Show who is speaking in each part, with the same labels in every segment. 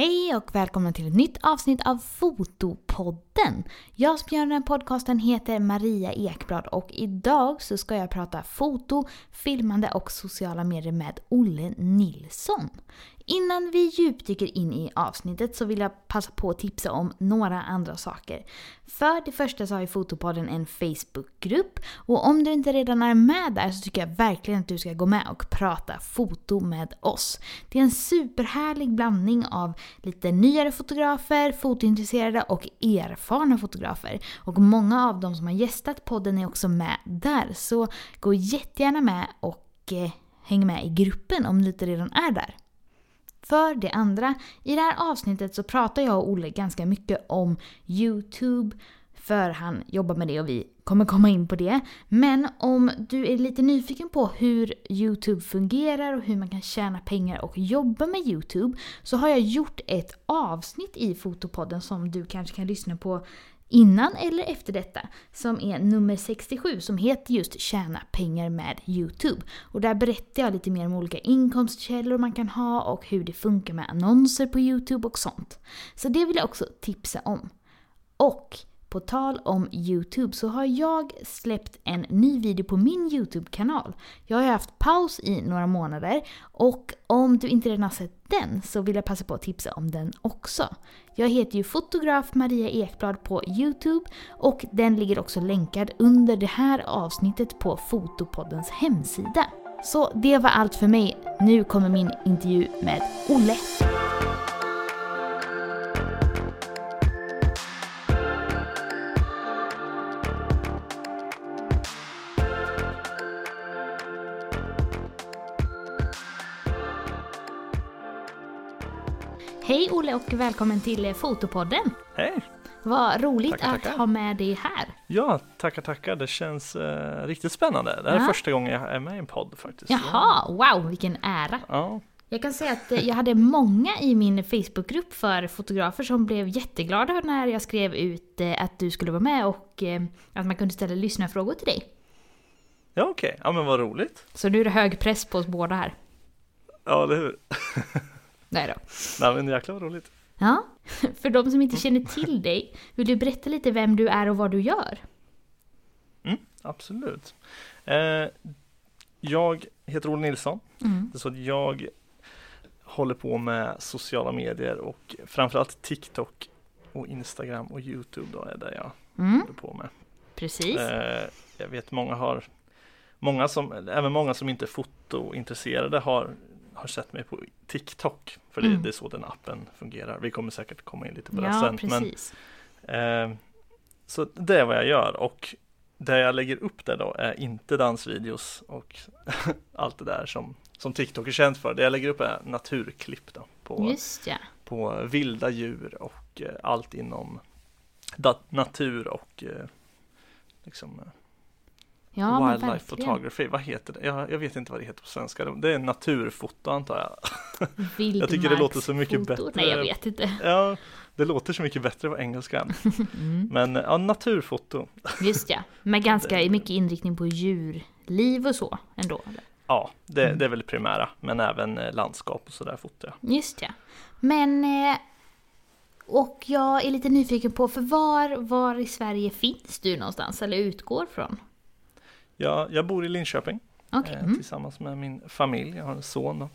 Speaker 1: Hej och välkomna till ett nytt avsnitt av Fotopodden. Jag som gör den här podcasten heter Maria Ekblad och idag så ska jag prata foto, filmande och sociala medier med Olle Nilsson. Innan vi djupdyker in i avsnittet så vill jag passa på att tipsa om några andra saker. För det första så har ju Fotopodden en Facebookgrupp och om du inte redan är med där så tycker jag verkligen att du ska gå med och prata foto med oss. Det är en superhärlig blandning av lite nyare fotografer, fotointresserade och erfarna fotografer. Och många av de som har gästat podden är också med där. Så gå jättegärna med och eh, häng med i gruppen om du inte redan är där. För det andra, i det här avsnittet så pratar jag och Olle ganska mycket om YouTube, för han jobbar med det och vi kommer komma in på det. Men om du är lite nyfiken på hur YouTube fungerar och hur man kan tjäna pengar och jobba med YouTube så har jag gjort ett avsnitt i Fotopodden som du kanske kan lyssna på innan eller efter detta som är nummer 67 som heter just Tjäna pengar med YouTube. Och där berättar jag lite mer om olika inkomstkällor man kan ha och hur det funkar med annonser på YouTube och sånt. Så det vill jag också tipsa om. Och på tal om YouTube så har jag släppt en ny video på min YouTube-kanal. Jag har haft paus i några månader och om du inte redan har sett den så vill jag passa på att tipsa om den också. Jag heter ju fotograf Maria Ekblad på YouTube och den ligger också länkad under det här avsnittet på Fotopoddens hemsida. Så det var allt för mig. Nu kommer min intervju med Olle. Hej Olle och välkommen till Fotopodden.
Speaker 2: Hej!
Speaker 1: Vad roligt
Speaker 2: Tackar,
Speaker 1: att
Speaker 2: tackar.
Speaker 1: ha med dig här.
Speaker 2: Ja, tackar tackar. Det känns eh, riktigt spännande. Det här
Speaker 1: Ja.
Speaker 2: är första gången jag är med i en podd faktiskt.
Speaker 1: Jaha, wow vilken ära.
Speaker 2: Ja,
Speaker 1: Jag kan säga att eh, jag hade många i min Facebookgrupp för fotografer som blev jätteglada när jag skrev ut eh, att du skulle vara med och eh, att man kunde ställa lyssnarfrågor till dig.
Speaker 2: ja okej. Ja, men vad roligt.
Speaker 1: Så nu är det hög press på oss båda här.
Speaker 2: Ja, eller hur?
Speaker 1: Nej då.
Speaker 2: Nej, men jäklar vad roligt.
Speaker 1: Ja, för de som inte känner till dig, vill du berätta lite vem du är och vad du gör?
Speaker 2: Mm, absolut. Eh, jag heter Olle Nilsson.
Speaker 1: Mm.
Speaker 2: Så jag håller på med sociala medier och framförallt TikTok och Instagram och Youtube då är det jag
Speaker 1: Mm,
Speaker 2: håller på med.
Speaker 1: precis.
Speaker 2: Eh, jag vet många har Många som, även många som inte är fotointresserade har, har sett mig på TikTok. För det,
Speaker 1: Mm.
Speaker 2: det är så den appen fungerar. Vi kommer säkert komma in lite på det
Speaker 1: Ja,
Speaker 2: sen.
Speaker 1: precis.
Speaker 2: Men, eh, så det är vad jag gör och det jag lägger upp där då är inte dansvideos och allt det där som, som TikTok är känt för. Det jag lägger upp är naturklipp då på,
Speaker 1: Just ja.
Speaker 2: på vilda djur och eh, allt inom natur och eh, liksom eh,
Speaker 1: Ja,
Speaker 2: Wildlife photography, vad heter det? Jag, jag vet inte vad det heter på svenska. Det är naturfoto antar jag. Jag tycker det låter så mycket bättre.
Speaker 1: Nej, jag vet inte.
Speaker 2: Ja, det låter så mycket bättre på engelskan.
Speaker 1: Mm.
Speaker 2: Men ja, naturfoto.
Speaker 1: Just ja, med ganska mycket inriktning på djurliv och så ändå. eller?
Speaker 2: Ja, det,
Speaker 1: Mm.
Speaker 2: det är väl det primära. Men även eh, landskap och sådär fotar jag.
Speaker 1: Just ja. Men, eh, och jag är lite nyfiken på, för var, var i Sverige finns du någonstans, eller utgår från?
Speaker 2: Jag, jag bor i Linköping
Speaker 1: Okej,
Speaker 2: eh,
Speaker 1: mm.
Speaker 2: tillsammans med min familj. Jag har en son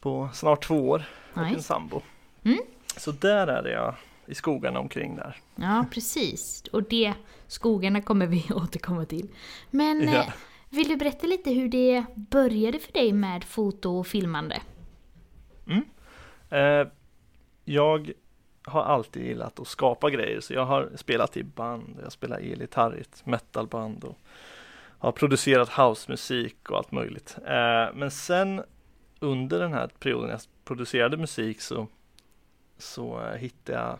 Speaker 2: på snart två år och en
Speaker 1: nice.
Speaker 2: sambo.
Speaker 1: Mm.
Speaker 2: Så där är jag i skogarna omkring där.
Speaker 1: Ja, precis. Och det, skogarna kommer vi återkomma till. Men eh,
Speaker 2: Ja.
Speaker 1: vill du berätta lite hur det började för dig med foto och filmande?
Speaker 2: Eh, jag har alltid gillat att skapa grejer så jag har spelat i band, jag spelar elgitarr i ett metalband och har producerat housemusik och allt möjligt. Eh, men sen under den här perioden jag producerade musik så, så eh, hittade jag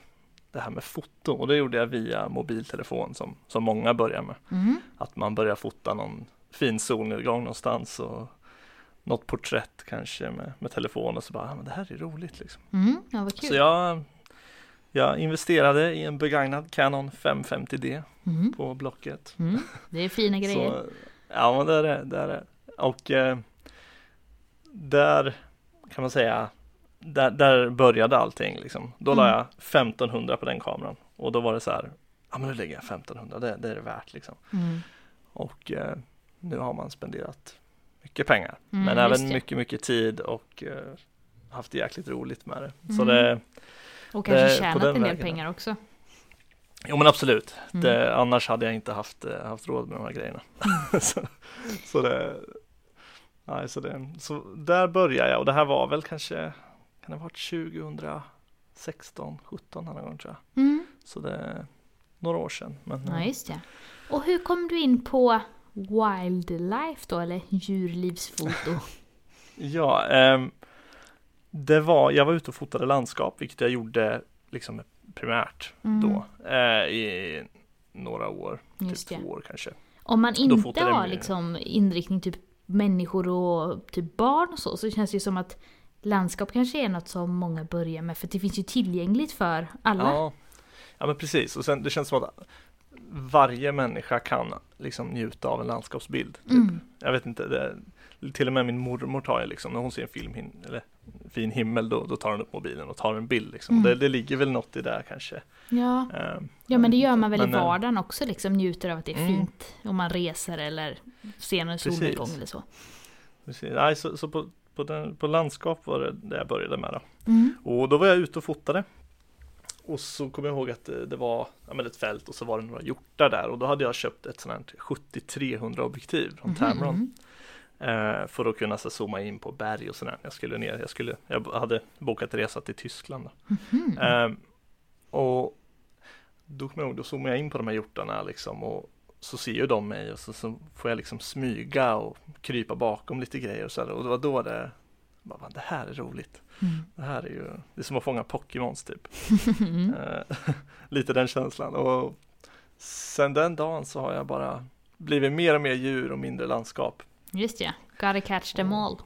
Speaker 2: det här med foto och det gjorde jag via mobiltelefon som, som många börjar med.
Speaker 1: Mm.
Speaker 2: Att man börjar fota någon fin solnedgång någonstans och något porträtt kanske med, med telefon och så bara, ah, men det här är roligt liksom.
Speaker 1: Mm, ja.
Speaker 2: Så jag, jag investerade i en begagnad Canon 550D
Speaker 1: Mm.
Speaker 2: på Blocket.
Speaker 1: Mm. Det är fina grejer.
Speaker 2: Så, ja, men det är det. det, är det. Och eh, där kan man säga där, där började allting liksom. Då la
Speaker 1: Mm.
Speaker 2: jag 1500 på den kameran och då var det så här, ja men nu lägger jag 1500, det, det är det värt liksom.
Speaker 1: Mm.
Speaker 2: Och eh, nu har man spenderat mycket pengar,
Speaker 1: Mm,
Speaker 2: men även mycket, mycket tid och eh, haft jäkligt roligt med det. Så
Speaker 1: Mm.
Speaker 2: det,
Speaker 1: Och kanske
Speaker 2: Det- på
Speaker 1: tjänat en del
Speaker 2: vägen.
Speaker 1: pengar också.
Speaker 2: jo men absolut,
Speaker 1: Mm.
Speaker 2: det, annars hade jag inte haft, eh, haft råd med de här grejerna. så, så det, nej, så det, så där började jag och det här var väl kanske, kan det ha varit 2016, 17 någon gång tror jag.
Speaker 1: Mm.
Speaker 2: Så det är några år sedan. Men,
Speaker 1: Ja,
Speaker 2: eh,
Speaker 1: just det. Och hur kom du in på wildlife då, eller djurlivsfoto?
Speaker 2: Ja, ehm, det var, jag var ute och fotade landskap, vilket jag gjorde liksom primärt
Speaker 1: Mm.
Speaker 2: då eh, i några år,
Speaker 1: Just
Speaker 2: typ
Speaker 1: det.
Speaker 2: två år kanske.
Speaker 1: Om man inte
Speaker 2: jag
Speaker 1: har liksom inriktning typ människor och typ barn och så, så känns det ju som att landskap kanske är något som många börjar med, för det finns ju tillgängligt för alla.
Speaker 2: Ja, ja men precis. Och sen det känns som att varje människa kan liksom njuta av en landskapsbild. Typ.
Speaker 1: Mm.
Speaker 2: Jag vet inte, det, till och med min mormor tar ju liksom, när hon ser en film, eller fin himmel, då, då tar hon upp mobilen och tar en bild. Liksom.
Speaker 1: Mm.
Speaker 2: Det, det ligger väl något i det kanske.
Speaker 1: Ja.
Speaker 2: Ehm,
Speaker 1: ja, men det gör man väl
Speaker 2: inte.
Speaker 1: i
Speaker 2: Men, eh,
Speaker 1: vardagen också, liksom njuter av att det är
Speaker 2: Mm.
Speaker 1: fint om man reser eller ser en solnedgång eller så.
Speaker 2: Precis. Nej, så, så på, på, den, på landskap var det det jag började med. Då.
Speaker 1: Mm.
Speaker 2: Och då var jag ute och fotade. Och så kommer jag ihåg att det, det var ja, men ett fält och så var det några hjortar där. Och då hade jag köpt ett sånt här 70-300 objektiv från Tamron. Eh, för att kunna så, zooma in på berg och sådär. Jag skulle ner, jag, skulle, jag hade bokat resa till Tyskland. Då.
Speaker 1: Mhm.
Speaker 2: Eh, och då jag då zoomade jag in på de här hjortarna liksom. Och så ser ju de mig och så, så får jag liksom smyga och krypa bakom lite grejer och så där. Och det var då det, bara, "Fan, det här är roligt.
Speaker 1: Mm.
Speaker 2: Det här är ju, det är som att fånga Pokémons typ.
Speaker 1: Mm.
Speaker 2: Eh, lite den känslan. Och sen den dagen så har jag bara blivit mer och mer djur och mindre landskap.
Speaker 1: Just ja, gotta catch them all.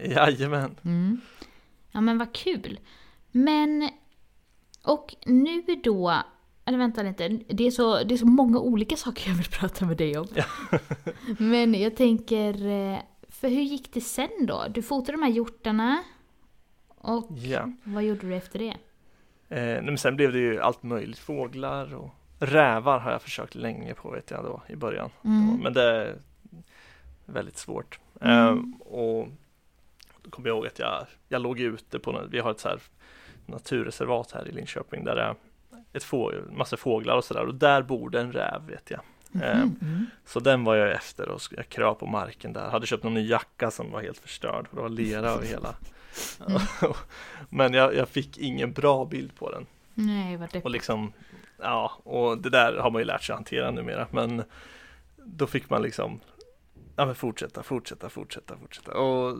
Speaker 2: Jajamän.
Speaker 1: Mm. Ja men vad kul. Men, och nu då, eller vänta lite, det är så, det är så många olika saker jag vill prata med dig om. men jag tänker, eh, för hur gick det sen då? Du fotade de här hjortarna och
Speaker 2: Ja.
Speaker 1: vad gjorde du efter det?
Speaker 2: Eh, men sen blev det ju allt möjligt. Fåglar och rävar har jag försökt länge på vet jag då i början.
Speaker 1: Mm.
Speaker 2: Men det väldigt svårt.
Speaker 1: Mm.
Speaker 2: Eh, och då kommer jag ihåg att jag, jag låg ute på, vi har ett så här naturreservat här i Linköping där det är ett få, massa fåglar och sådär och där bor det en räv vet jag.
Speaker 1: Mhm, mm.
Speaker 2: Så den var jag efter och jag kröp på marken där. Hade köpt någon ny jacka som var helt förstörd för det var lera över hela. Men jag, jag fick ingen bra bild på den.
Speaker 1: Nej, vad
Speaker 2: Och
Speaker 1: deppigt.
Speaker 2: liksom, ja, och det där har man ju lärt sig att hantera numera. Men då fick man liksom, ja men fortsätta, fortsätta, fortsätta, fortsätta. Och,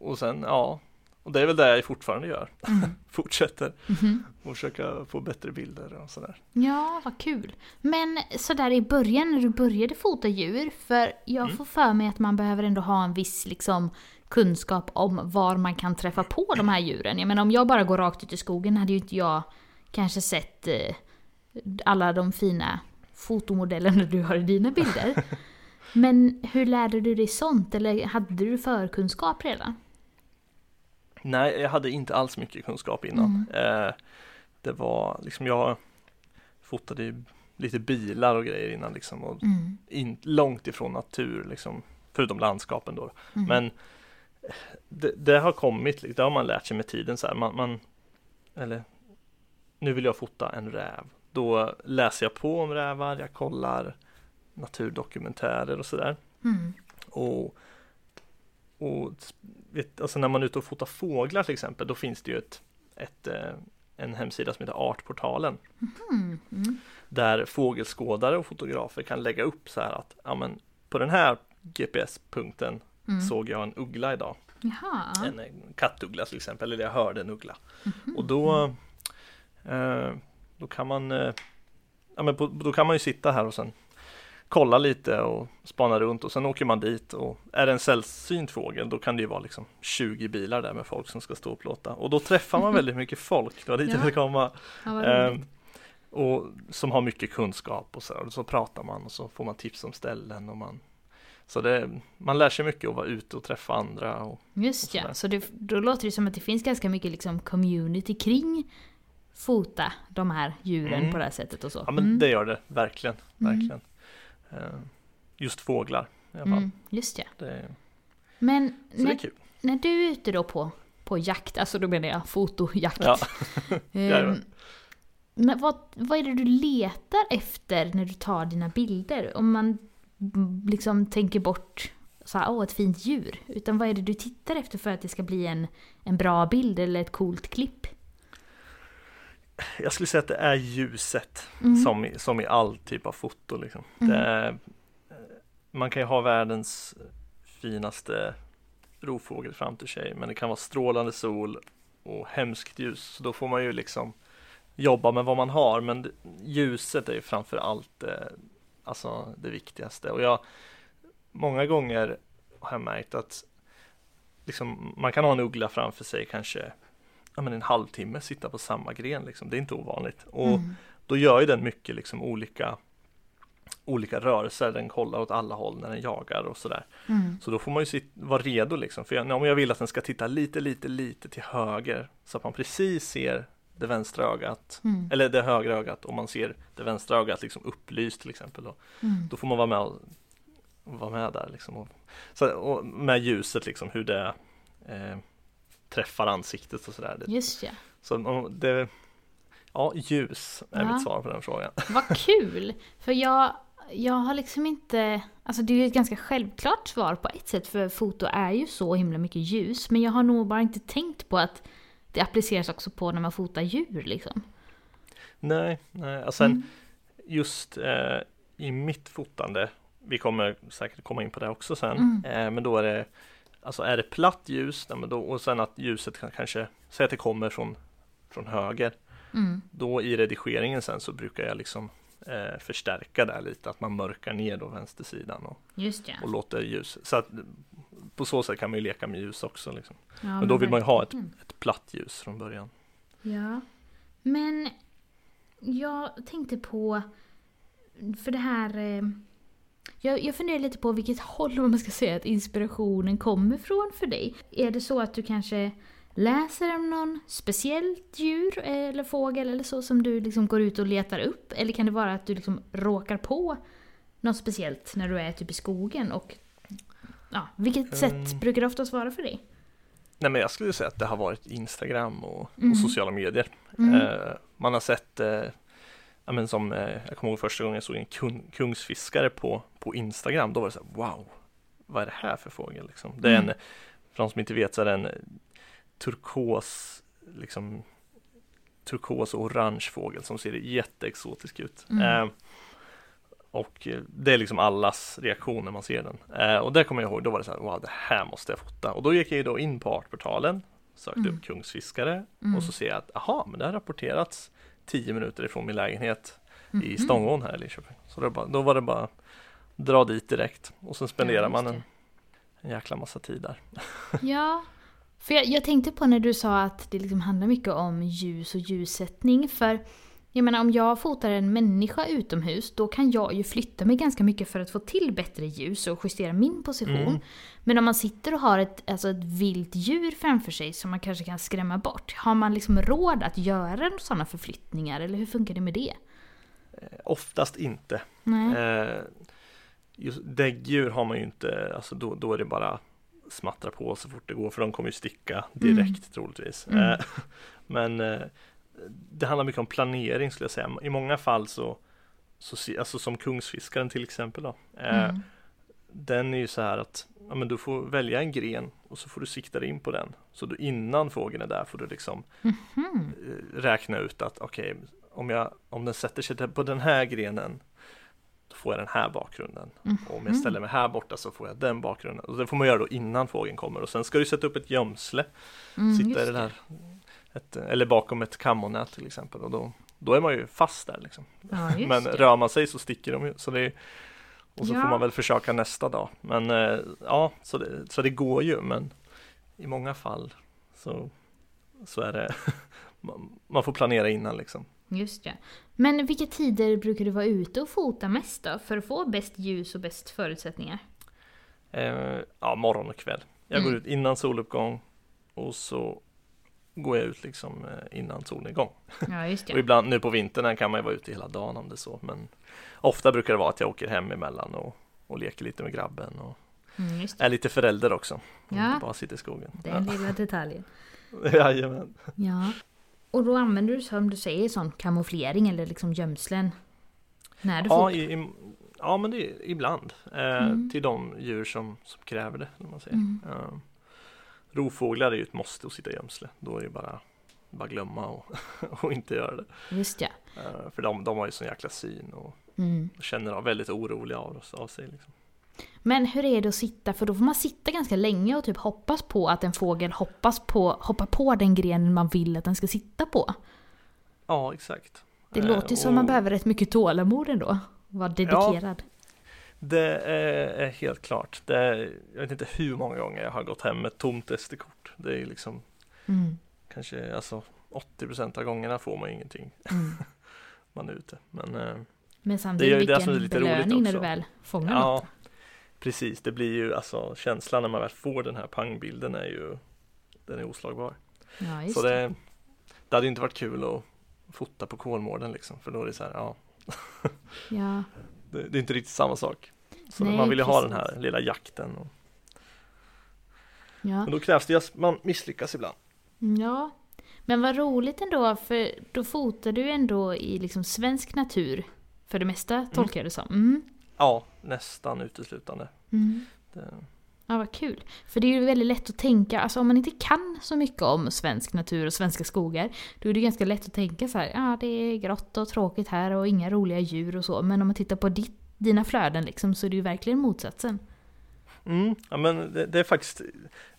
Speaker 2: och sen, ja, och det är väl det jag fortfarande gör.
Speaker 1: Mm.
Speaker 2: Fortsätter
Speaker 1: Mhm.
Speaker 2: och försöka få bättre bilder och sådär.
Speaker 1: Ja, vad kul. Men sådär i början när du började fota djur, för jag
Speaker 2: Mm.
Speaker 1: får för mig att man behöver ändå ha en viss liksom, kunskap om var man kan träffa på de här djuren. Jag menar om jag bara går rakt ut i skogen hade ju inte jag kanske sett eh, alla de fina fotomodellerna du har i dina bilder. Men hur lärde du dig sånt? Eller hade du förkunskap redan?
Speaker 2: Nej, jag hade inte alls mycket kunskap innan. Eh, det var liksom, jag fotade ju lite bilar och grejer innan liksom. Och
Speaker 1: Mm.
Speaker 2: in, långt ifrån natur liksom. Förutom landskapen då.
Speaker 1: Mm.
Speaker 2: Men det, det har kommit, det har man lärt sig med tiden så här. Man, man, eller nu vill jag fota en räv. Då läser jag på om rävar, jag kollar naturdokumentärer och sådär.
Speaker 1: Mm.
Speaker 2: Och, och vet, alltså när man är ute och fotar fåglar till exempel, då finns det ju ett, ett, eh, en hemsida som heter Artportalen.
Speaker 1: Mm. Mm.
Speaker 2: Där fågelskådare och fotografer kan lägga upp så här att ja, men, på den här GPS-punkten
Speaker 1: Mm.
Speaker 2: såg jag en uggla idag.
Speaker 1: Jaha.
Speaker 2: En, en kattuggla till exempel, eller jag hörde en uggla.
Speaker 1: Mhm.
Speaker 2: Och då, eh, då kan man eh, ja, men på, då kan man ju sitta här och sen kolla lite och spana runt och sen åker man dit och är det en sällsynt fågel då kan det ju vara liksom 20 bilar där med folk som ska stå och plåta och då träffar man väldigt mycket folk, det var dit jag
Speaker 1: Ja.
Speaker 2: ville komma.
Speaker 1: Ja,
Speaker 2: Eh,
Speaker 1: roligt.
Speaker 2: och som har mycket kunskap och så, och så pratar man och så får man tips om ställen och man Så det, man lär sig mycket att vara ute och träffa andra. Och,
Speaker 1: Just
Speaker 2: och
Speaker 1: ja, så det, då låter det som att det finns ganska mycket liksom community kring fota de här djuren
Speaker 2: Mm.
Speaker 1: på det här sättet och så.
Speaker 2: ja men
Speaker 1: Mm.
Speaker 2: det gör det verkligen,
Speaker 1: Mm.
Speaker 2: verkligen. Eh, just fåglar i alla fall.
Speaker 1: Mm, just ja.
Speaker 2: Det,
Speaker 1: Men när, när du är ute då på, på jakt, alltså då menar jag fotojakt.
Speaker 2: Ja. Jajamän.
Speaker 1: men vad, vad är det du letar efter när du tar dina bilder? Om man liksom tänker bort så här, åh, ett fint djur. Utan vad är det du tittar efter för att det ska bli en, en bra bild eller ett coolt klipp?
Speaker 2: Jag skulle säga att det är ljuset
Speaker 1: Mm.
Speaker 2: som, i, som i all typ av foto. Liksom.
Speaker 1: Mm.
Speaker 2: Är, eh, man kan ju ha världens finaste rovfågel framför sig men det kan vara strålande sol och hemskt ljus. Så då får man ju liksom jobba med vad man har men ljuset är ju framför allt eh, alltså det viktigaste. Och jag, många gånger har jag märkt att liksom, man kan ha en uggla framför sig kanske ja, men en halvtimme sitta på samma gren. Liksom. Det är inte ovanligt. Och
Speaker 1: Mm.
Speaker 2: då gör ju den mycket liksom olika olika rörelser, den kollar åt alla håll när den jagar och sådär.
Speaker 1: Mm.
Speaker 2: Så då får man ju sit- vara redo liksom, för jag, om jag vill att den ska titta lite, lite, lite till höger så att man precis ser det vänstra ögat,
Speaker 1: Mm.
Speaker 2: eller det högra ögat och man ser det vänstra ögat liksom upplyst till exempel. Då,
Speaker 1: Mm.
Speaker 2: då får man vara med och vara med där liksom. Och, så, och med ljuset liksom, hur det eh, träffar ansiktet och sådär.
Speaker 1: Just ja.
Speaker 2: Så det, ja, ljus är
Speaker 1: Ja.
Speaker 2: mitt svar på den frågan.
Speaker 1: Vad kul! För jag, jag har liksom inte... Alltså det är ju ett ganska självklart svar på ett sätt för foto är ju så himla mycket ljus. Men jag har nog bara inte tänkt på att det appliceras också på när man fotar djur liksom.
Speaker 2: Nej, nej. Och sen
Speaker 1: Mm.
Speaker 2: just eh, i mitt fotande, vi kommer säkert komma in på det också sen,
Speaker 1: Mm.
Speaker 2: eh, men då är det Alltså är det platt ljus, men då, och sen att ljuset kan kanske, säg att det kommer från, från höger,
Speaker 1: Mm.
Speaker 2: då i redigeringen sen så brukar jag liksom eh, förstärka där lite, att man mörkar ner då vänstersidan och,
Speaker 1: Just ja.
Speaker 2: och låter ljus. Så att på så sätt kan man ju leka med ljus också. Liksom.
Speaker 1: ja
Speaker 2: Men då vill man ju ha ett, ett platt ljus från början.
Speaker 1: Ja. Men jag tänkte på, för det här... Jag, jag funderar lite på vilket håll om man ska säga att inspirationen kommer från för dig. Är det så att du kanske läser om någon speciellt djur eller fågel eller så som du liksom går ut och letar upp? Eller kan det vara att du liksom råkar på något speciellt när du är typ i skogen? Och ja, vilket sätt
Speaker 2: Mm.
Speaker 1: brukar det oftast vara för dig?
Speaker 2: Nej men jag skulle säga att det har varit Instagram och,
Speaker 1: Mm.
Speaker 2: och sociala medier.
Speaker 1: Mm.
Speaker 2: Eh, man har sett, eh, ja, men som eh, jag kommer ihåg första gången jag såg en kung, kungsfiskare på, på Instagram, då var det så här, wow, vad är det här för fågel? Liksom. Det är
Speaker 1: Mm.
Speaker 2: en, för de som inte vet så är det en eh, turkos, liksom turkos och orange fågel som ser jätteexotisk ut.
Speaker 1: Mm.
Speaker 2: Eh, och eh, det är liksom allas reaktion när man ser den. Eh, och där kommer jag ihåg, då var det så här, wow, det här måste jag fota. Och då gick jag ju då in på Artportalen, sökte
Speaker 1: Mm.
Speaker 2: upp kungsfiskare
Speaker 1: Mm.
Speaker 2: och så ser jag att, aha, men det har rapporterats 10 minuter ifrån min lägenhet i
Speaker 1: Mhm.
Speaker 2: Stångån här i Linköping. Så det bara, då var det bara dra dit direkt och sen spenderar
Speaker 1: Ja,
Speaker 2: man en, en jäkla massa tid där.
Speaker 1: Ja, för jag, jag tänkte på när du sa att det liksom handlar mycket om ljus och ljussättning. För jag menar om jag fotar en människa utomhus då kan jag ju flytta mig ganska mycket för att få till bättre ljus och justera min position.
Speaker 2: Mm.
Speaker 1: Men om man sitter och har ett, alltså ett vilt djur framför sig som man kanske kan skrämma bort. Har man liksom råd att göra sådana förflyttningar eller hur funkar det med det?
Speaker 2: Eh, Oftast inte. Eh, just däggdjur har man ju inte, alltså då, då är det bara smattra på så fort det går för de kommer ju sticka direkt troligtvis.
Speaker 1: Mm.
Speaker 2: Eh, men eh, det handlar mycket om planering skulle jag säga. I många fall så, så alltså som kungsfiskaren till exempel då. Eh,
Speaker 1: Mm.
Speaker 2: Den är ju så här att ja, men du får välja en gren och så får du sikta dig in på den. Så du, innan fågeln är där får du liksom eh, räkna ut att okej, om, jag, om den sätter sig på den här grenen då får jag den här bakgrunden. Och om jag
Speaker 1: Mhm.
Speaker 2: ställer mig här borta så får jag den bakgrunden. Och det får man göra då innan fågeln kommer. Och sen ska du sätta upp ett gömsle.
Speaker 1: Mm,
Speaker 2: sitta i det där, ett, eller bakom ett kammonät till exempel. Och då, då är man ju fast där liksom.
Speaker 1: Ja,
Speaker 2: Men
Speaker 1: det.
Speaker 2: rör man sig så sticker de ju. Så det är, och så
Speaker 1: Ja.
Speaker 2: får man väl försöka nästa dag. Men eh, ja, så det, så det går ju. Men i många fall så, så är det man, får planera innan liksom.
Speaker 1: Just ja. Men vilka tider brukar du vara ute och fota mest då? För att få bäst ljus och bäst förutsättningar?
Speaker 2: Eh, ja, morgon och kväll. Jag går
Speaker 1: Mm.
Speaker 2: ut innan soluppgång och så går jag ut liksom eh, innan solnedgång.
Speaker 1: Ja, just
Speaker 2: Och
Speaker 1: det.
Speaker 2: ibland nu på vintern kan man ju vara ute hela dagen om det är så. Men ofta brukar det vara att jag åker hem emellan och, och leker lite med grabben och
Speaker 1: Mm,
Speaker 2: är lite förälder också. Och
Speaker 1: Ja.
Speaker 2: Bara sitter i skogen.
Speaker 1: Den lilla detaljen.
Speaker 2: Ja. Jajamän.
Speaker 1: Ja. Och då använder du som du säger sån kamouflering eller liksom gömslen? När du
Speaker 2: Ja,
Speaker 1: fotar?
Speaker 2: i, i, ja men det är ibland. Eh,
Speaker 1: Mm.
Speaker 2: Till de djur som, som kräver det. Man säger.
Speaker 1: Mm.
Speaker 2: Eh, rovfåglar är ju ett måste att sitta i gömsle. Då är det bara, bara glömma och, och inte göra det.
Speaker 1: Just ja.
Speaker 2: Eh, för de, de har ju sån jäkla syn och
Speaker 1: Mm.
Speaker 2: känner av väldigt oroliga av, av sig. Liksom.
Speaker 1: Men hur är det att sitta? För då får man sitta ganska länge och typ hoppas på att en fågel hoppas på, hoppar på den grenen man vill att den ska sitta på.
Speaker 2: Ja, exakt.
Speaker 1: Det
Speaker 2: Eh,
Speaker 1: låter ju som
Speaker 2: och
Speaker 1: man behöver rätt mycket tålamod ändå. Vara dedikerad.
Speaker 2: Det är, helt klart. Det är, jag vet inte hur många gånger jag har gått hem med ett tomt SD-kort. Det är liksom
Speaker 1: Mm.
Speaker 2: kanske alltså 80% av gångerna får man ingenting.
Speaker 1: Mm.
Speaker 2: Man är ute. Men eh,
Speaker 1: Men
Speaker 2: Det är
Speaker 1: samtidigt
Speaker 2: ju det som är lite roligt
Speaker 1: när du väl fångar
Speaker 2: ja,
Speaker 1: något.
Speaker 2: precis. Det blir ju alltså känslan när man väl får den här pangbilden är ju den är oslagbar.
Speaker 1: Ja,
Speaker 2: Så
Speaker 1: det.
Speaker 2: det, det hade inte varit kul att fota på Kolmården liksom. För då är det så här, ja,
Speaker 1: Ja.
Speaker 2: Det, det är inte riktigt samma sak. Så
Speaker 1: Nej,
Speaker 2: man vill ju ha den här lilla jakten. Och,
Speaker 1: Ja.
Speaker 2: men då krävs det att man misslyckas ibland.
Speaker 1: ja. Men vad roligt ändå, för då fotar du ändå i liksom svensk natur. För det mesta tolkar jag det som. Mm.
Speaker 2: Ja, nästan uteslutande.
Speaker 1: Mm.
Speaker 2: Det,
Speaker 1: Ja, vad kul. För det är ju väldigt lätt att tänka, alltså om man inte kan så mycket om svensk natur och svenska skogar, då är det ganska lätt att tänka så här, ja det är grått och tråkigt här och inga roliga djur och så. Men om man tittar på ditt, dina flöden liksom, så är det ju verkligen motsatsen.
Speaker 2: mm, ja, men det, det är faktiskt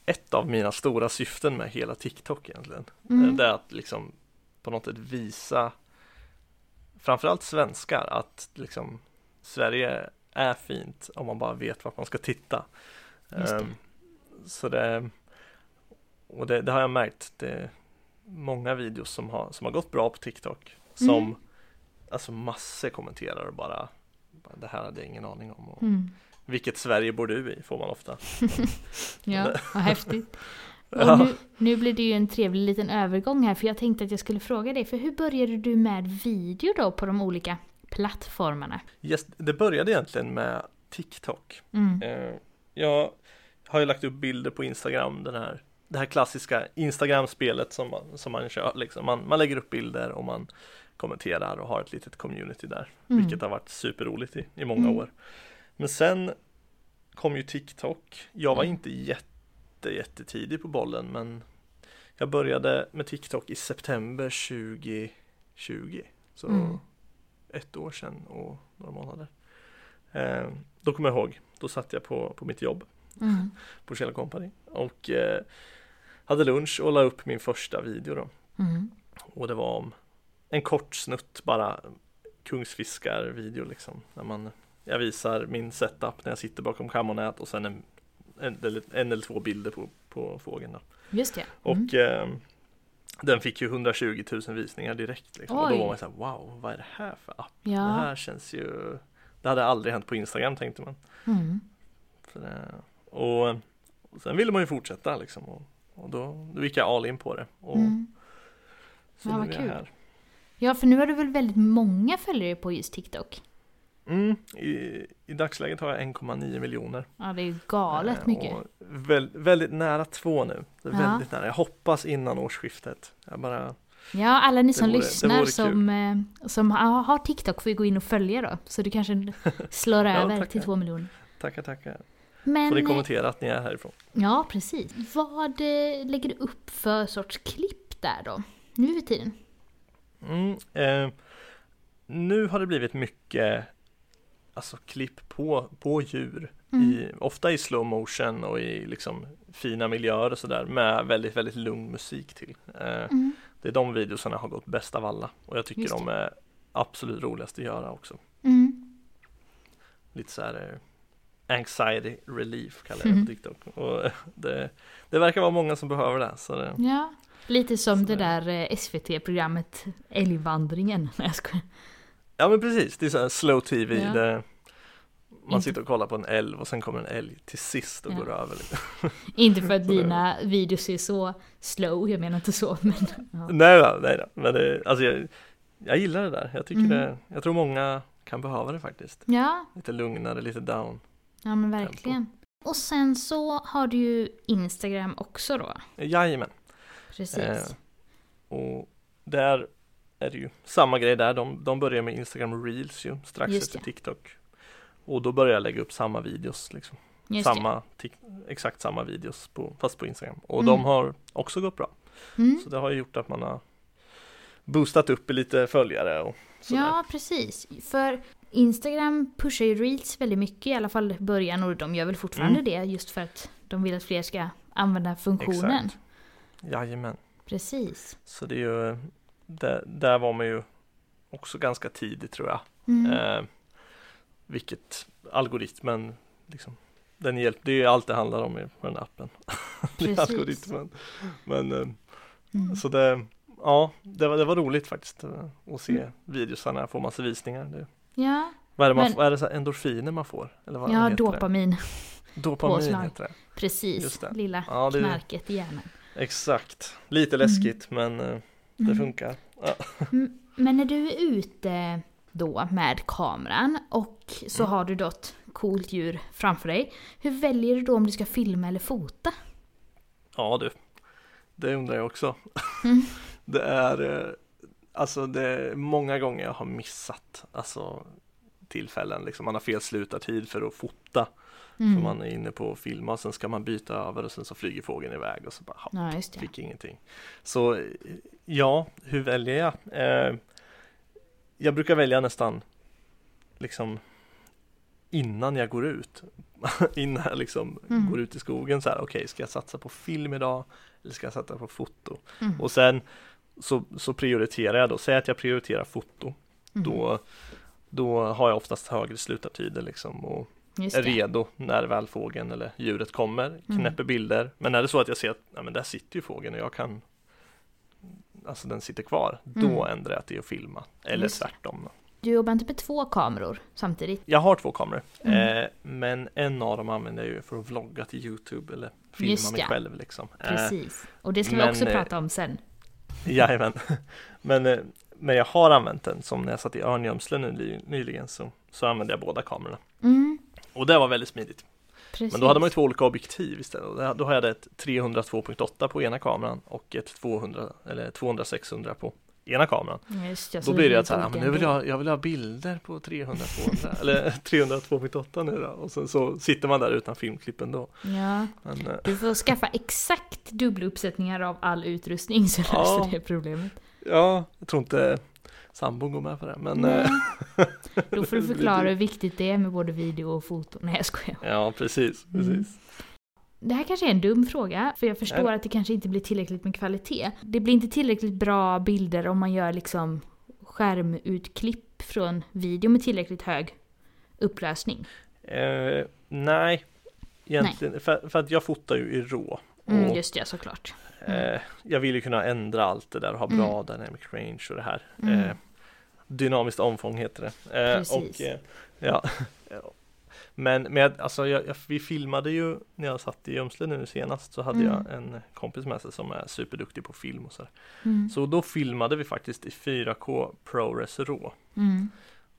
Speaker 2: ett av mina stora syften med hela TikTok egentligen.
Speaker 1: Mm.
Speaker 2: Det är att liksom på något sätt visa framförallt svenskar att liksom Sverige är fint om man bara vet vart man ska titta.
Speaker 1: Just det.
Speaker 2: Ehm, Så det och det, det har jag märkt. Det är många videos som har, som har gått bra på TikTok som
Speaker 1: Mm.
Speaker 2: alltså massor kommenterar och bara, bara det här hade jag ingen aning om. Och,
Speaker 1: Mm.
Speaker 2: Vilket Sverige bor du i? Får man ofta.
Speaker 1: Ja, vad häftigt. Och nu, nu blir det ju en trevlig liten övergång här, för jag tänkte att jag skulle fråga dig, för hur började du med video då på de olika plattformarna?
Speaker 2: Yes, det började egentligen med TikTok.
Speaker 1: Mm.
Speaker 2: Eh, Jag har ju lagt upp bilder på Instagram, den här, det här klassiska Instagram-spelet som man, som man kör. Liksom. Man, man lägger upp bilder och man kommenterar och har ett litet community där.
Speaker 1: Mm.
Speaker 2: Vilket har varit superroligt i, i många
Speaker 1: Mm.
Speaker 2: år. Men sen kom ju TikTok. Jag var
Speaker 1: Mm.
Speaker 2: inte jätte, jättetidig på bollen men jag började med TikTok i september 2020. Så
Speaker 1: Mm.
Speaker 2: ett år sedan och några månader. Eh, då kommer jag ihåg, då satt jag på, på mitt jobb
Speaker 1: Mm.
Speaker 2: på Kjell Company och eh, hade lunch och la upp min första video då.
Speaker 1: Mm.
Speaker 2: Och det var om en kort snutt bara kungsfiskar-video liksom. När man, jag visar min setup när jag sitter bakom kammonät och sen en, en, en eller två bilder på, på fågeln. Då.
Speaker 1: Just det.
Speaker 2: Och
Speaker 1: Mm.
Speaker 2: eh, den fick ju 120 000 visningar direkt. Liksom. Och då var man så här, wow, vad är det här för app? Det
Speaker 1: Ja.
Speaker 2: här känns ju Det hade aldrig hänt på Instagram tänkte man.
Speaker 1: Mm.
Speaker 2: Så det, och, och sen ville man ju fortsätta liksom. Och, och då, då gick jag all in på det. Och
Speaker 1: Mm.
Speaker 2: så
Speaker 1: Ja,
Speaker 2: nu är jag
Speaker 1: kul.
Speaker 2: här.
Speaker 1: Ja, för nu har du väl väldigt många följare på just TikTok?
Speaker 2: Mm, i, I dagsläget har jag 1,9 miljoner.
Speaker 1: Ja, det är ju galet
Speaker 2: Eh,
Speaker 1: mycket.
Speaker 2: Väl, väldigt nära två nu.
Speaker 1: Ja.
Speaker 2: Väldigt nära. Jag hoppas innan årsskiftet. Jag bara,
Speaker 1: Ja, alla ni som
Speaker 2: vore-
Speaker 1: lyssnar som, eh, som har har TikTok får ju gå in och följa då. Så du kanske slår
Speaker 2: Ja,
Speaker 1: över
Speaker 2: tackar.
Speaker 1: till två miljoner.
Speaker 2: tackar tackar.
Speaker 1: Men,
Speaker 2: Får ni kommentera att ni är härifrån.
Speaker 1: ja precis. Vad eh, lägger du upp för sorts klipp där då? Nu för tiden?
Speaker 2: Mm, eh, nu har det blivit mycket alltså klipp på, på djur.
Speaker 1: Mm.
Speaker 2: I, ofta i slow motion och i liksom fina miljöer och sådär med väldigt, väldigt lugn musik till. Eh,
Speaker 1: Mm.
Speaker 2: det är de videosarna har gått bäst av alla och jag tycker de är absolut roligast att göra också.
Speaker 1: Mm.
Speaker 2: Lite så här eh, anxiety relief kallar jag det
Speaker 1: Mhm.
Speaker 2: på TikTok. Och det, det verkar vara många som behöver det. Så det
Speaker 1: Ja, lite som
Speaker 2: Så
Speaker 1: det
Speaker 2: det-
Speaker 1: där eh, SVT-programmet Älgvandringen. Nej, jag skojar.
Speaker 2: Ja men precis, det är så här slow tv.
Speaker 1: Ja.
Speaker 2: Det, man sitter och kollar på en älv och sen kommer en älg till sist och
Speaker 1: Ja.
Speaker 2: går över lite.
Speaker 1: Inte för att
Speaker 2: det-
Speaker 1: dina videos är så slow, jag menar inte så, men ja.
Speaker 2: Nej då, nej då. Men det, alltså jag, jag gillar det där. Jag tycker
Speaker 1: Mm.
Speaker 2: det, jag tror många kan behöva det faktiskt.
Speaker 1: Ja,
Speaker 2: Lite lugnare, lite down.
Speaker 1: Ja men verkligen. Och sen så har du ju Instagram också då.
Speaker 2: Jajamän.
Speaker 1: Precis.
Speaker 2: Eh, och där är det ju samma grej där. De, de börjar med Instagram Reels ju strax
Speaker 1: Just
Speaker 2: efter
Speaker 1: det.
Speaker 2: TikTok. Och då börjar jag lägga upp samma videos liksom.
Speaker 1: Just
Speaker 2: samma, exakt samma videos på, fast på Instagram. Och
Speaker 1: Mm.
Speaker 2: de har också gått bra.
Speaker 1: Mm.
Speaker 2: Så det har ju gjort att man har boostat upp lite följare och sådär.
Speaker 1: Ja, precis. För Instagram pushar ju Reels väldigt mycket, i alla fall i början, och de gör väl fortfarande
Speaker 2: Mm.
Speaker 1: det just för att de vill att fler ska använda funktionen.
Speaker 2: Exakt. Jajamän.
Speaker 1: Precis.
Speaker 2: Så det är ju, där, där var man ju också ganska tidigt tror jag.
Speaker 1: Mm.
Speaker 2: Eh, vilket algoritmen liksom, den hjälp, det är ju allt det handlar om på den appen. det är
Speaker 1: Precis.
Speaker 2: algoritmen. Men eh,
Speaker 1: Mm.
Speaker 2: så det, ja, det var, det var roligt faktiskt eh, att se
Speaker 1: Mm.
Speaker 2: videosarna få massa visningar. Det,
Speaker 1: Ja,
Speaker 2: vad är det, man,
Speaker 1: Men-
Speaker 2: är det så endorfiner man får? Eller vad
Speaker 1: ja dopamin.
Speaker 2: det? Dopamin
Speaker 1: påslag.
Speaker 2: heter det.
Speaker 1: Precis,
Speaker 2: det.
Speaker 1: lilla
Speaker 2: Ja, det-
Speaker 1: knarket i hjärnan.
Speaker 2: Exakt. Lite läskigt men eh, det
Speaker 1: Mm.
Speaker 2: funkar. Ja.
Speaker 1: Mm, Men när du är ute då med kameran och så
Speaker 2: Mm.
Speaker 1: har du då ett coolt djur framför dig. Hur väljer du då om du ska filma eller fota?
Speaker 2: Ja du, det undrar jag också.
Speaker 1: Mm.
Speaker 2: Det är eh, alltså det är många gånger jag har missat alltså tillfällen liksom. Man har fel slutartid för att fota.
Speaker 1: Mm.
Speaker 2: För man är inne på att filma och sen ska man byta över och sen så flyger fågeln iväg och så bara hopp,
Speaker 1: Ja, just det.
Speaker 2: fick ingenting. Så eh, ja, hur väljer jag? Eh, jag brukar välja nästan liksom innan jag går ut. innan jag liksom
Speaker 1: Mm.
Speaker 2: går ut i skogen så här, okej ska jag satsa på film idag? Eller ska jag satsa på foto?
Speaker 1: Mm.
Speaker 2: Och sen så, så prioriterar jag då, säg att jag prioriterar foto,
Speaker 1: Mm.
Speaker 2: då, då har jag oftast högre slutartider liksom och är redo när väl fågeln eller djuret kommer,
Speaker 1: Mm.
Speaker 2: knäpper bilder. Men är det så att jag ser att ja, men där sitter ju fågeln och jag kan Alltså den sitter kvar, då
Speaker 1: Mm.
Speaker 2: ändrar jag till att filma. Eller
Speaker 1: Just
Speaker 2: tvärtom.
Speaker 1: Du jobbar inte med två kameror samtidigt?
Speaker 2: Jag har två kameror,
Speaker 1: Mm.
Speaker 2: eh, men en av dem använder jag ju för att vlogga till Youtube eller filma
Speaker 1: Just
Speaker 2: mig
Speaker 1: ja.
Speaker 2: själv liksom. Eh,
Speaker 1: Precis. Och det ska vi
Speaker 2: men,
Speaker 1: också
Speaker 2: eh,
Speaker 1: prata om sen.
Speaker 2: Jajamän. Men, eh, men jag har använt den som när jag satt i nu ny- nyligen så, så använde jag båda kamerorna.
Speaker 1: Mm.
Speaker 2: Och det var väldigt smidigt.
Speaker 1: Precis.
Speaker 2: Men då hade man ju två olika objektiv istället. Då har jag ett 302.8 på ena kameran och ett 200 eller 200-600 på ena kameran.
Speaker 1: Just
Speaker 2: Då blir det att så här, men nu vill jag, jag vill ha bilder på 300-200 eller 302.8 nu då. Och sen så sitter man där utan filmklipp ändå.
Speaker 1: Ja,
Speaker 2: Men, eh,
Speaker 1: du får skaffa exakt dubbla uppsättningar av all utrustning så löser
Speaker 2: Ja.
Speaker 1: det problemet.
Speaker 2: ja, jag tror inte sambon går med på det. Men eh,
Speaker 1: Då får du förklara hur viktigt det är med både video och foto. Nej jag skojar.
Speaker 2: ja, precis,
Speaker 1: Mm. Det här kanske är en dum fråga, för jag förstår
Speaker 2: Nej.
Speaker 1: att det kanske inte blir tillräckligt med kvalitet. Det blir inte tillräckligt bra bilder om man gör liksom skärmutklipp från video med tillräckligt hög upplösning.
Speaker 2: Eh, nej, egentligen, För, för att jag fotar ju i RAW.
Speaker 1: Mm, just det, såklart.
Speaker 2: eh, jag vill ju kunna ändra allt det där och ha bra
Speaker 1: Mm.
Speaker 2: dynamic range och det här.
Speaker 1: Mm.
Speaker 2: Eh, dynamiskt omfång heter det. Eh,
Speaker 1: Precis.
Speaker 2: och, eh, ja. Men med, alltså jag, jag, vi filmade ju när jag satt i Gömsle nu senast så hade
Speaker 1: Mm.
Speaker 2: jag en kompis med sig som är superduktig på film och så. där.
Speaker 1: Mm.
Speaker 2: Så då filmade vi faktiskt i 4K ProRes RAW.
Speaker 1: Mm.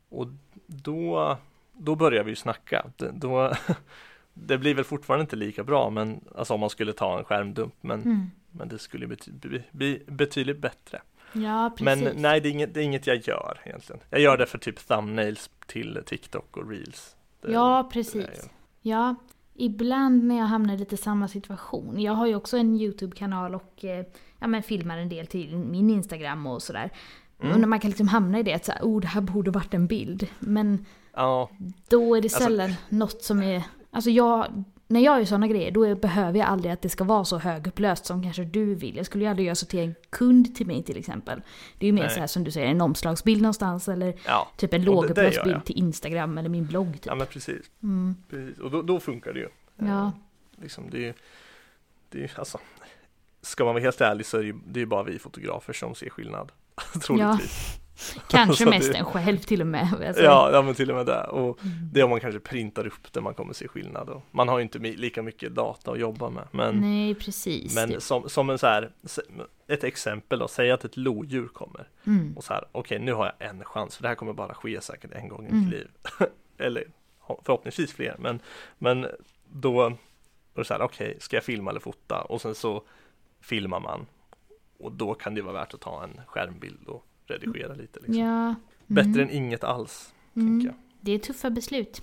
Speaker 2: Och då, då börjar vi ju snacka. Det, då, det blir väl fortfarande inte lika bra, men alltså om man skulle ta en skärmdump, men,
Speaker 1: Mm.
Speaker 2: men det skulle bety, bli, bli betydligt bättre.
Speaker 1: Ja, precis.
Speaker 2: Men nej, det är, inget, det är inget jag gör egentligen. Jag gör det för typ thumbnails till TikTok och reels.
Speaker 1: Ja, precis. Ja, ibland när jag hamnar i lite samma situation. Jag har ju också en YouTube-kanal och eh, ja, men filmar en del till min Instagram och sådär.
Speaker 2: Mm.
Speaker 1: Och när man kan liksom hamna i det att så här, oh, det här borde varit en bild. Men
Speaker 2: Ja,
Speaker 1: då är det
Speaker 2: Alltså-
Speaker 1: sällan något som är... Alltså jag, när jag gör sådana grejer då behöver jag aldrig att det ska vara så högupplöst som kanske du vill. Jag skulle ju aldrig göra så till en kund till mig till exempel. Det är ju mer så här som du säger, en omslagsbild någonstans eller
Speaker 2: ja,
Speaker 1: typ en lågupplöst bild till Instagram eller min blogg typ.
Speaker 2: ja men precis.
Speaker 1: Mm.
Speaker 2: precis. Och då, då funkar det ju.
Speaker 1: Ja.
Speaker 2: Eh, Liksom, det är det är alltså, ska man vara helt ärlig så är det ju, det är bara vi fotografer som ser skillnad. Troligtvis.
Speaker 1: Kanske mest
Speaker 2: det-
Speaker 1: en själv till och med. Alltså,
Speaker 2: Ja, ja men till och med det. Och
Speaker 1: Mm.
Speaker 2: det är om man kanske printar upp det man kommer se skillnad. Och man har ju inte lika mycket data att jobba med. Men,
Speaker 1: Nej, precis.
Speaker 2: men
Speaker 1: Det-
Speaker 2: som, som en så här, ett exempel då, säg att ett lodjur kommer.
Speaker 1: mm.
Speaker 2: Och så här, okej nu har jag en chans, för det här kommer bara ske säkert en gång i
Speaker 1: Mm.
Speaker 2: mitt liv. eller förhoppningsvis fler, men, men då, då är det så här, okej, ska jag filma eller fota? Och sen så filmar man. Och då kan det vara värt att ta en skärmbild och redigera lite. Liksom.
Speaker 1: Ja. Mm.
Speaker 2: Bättre än inget alls, tänker
Speaker 1: mm.
Speaker 2: jag.
Speaker 1: Det är tuffa beslut.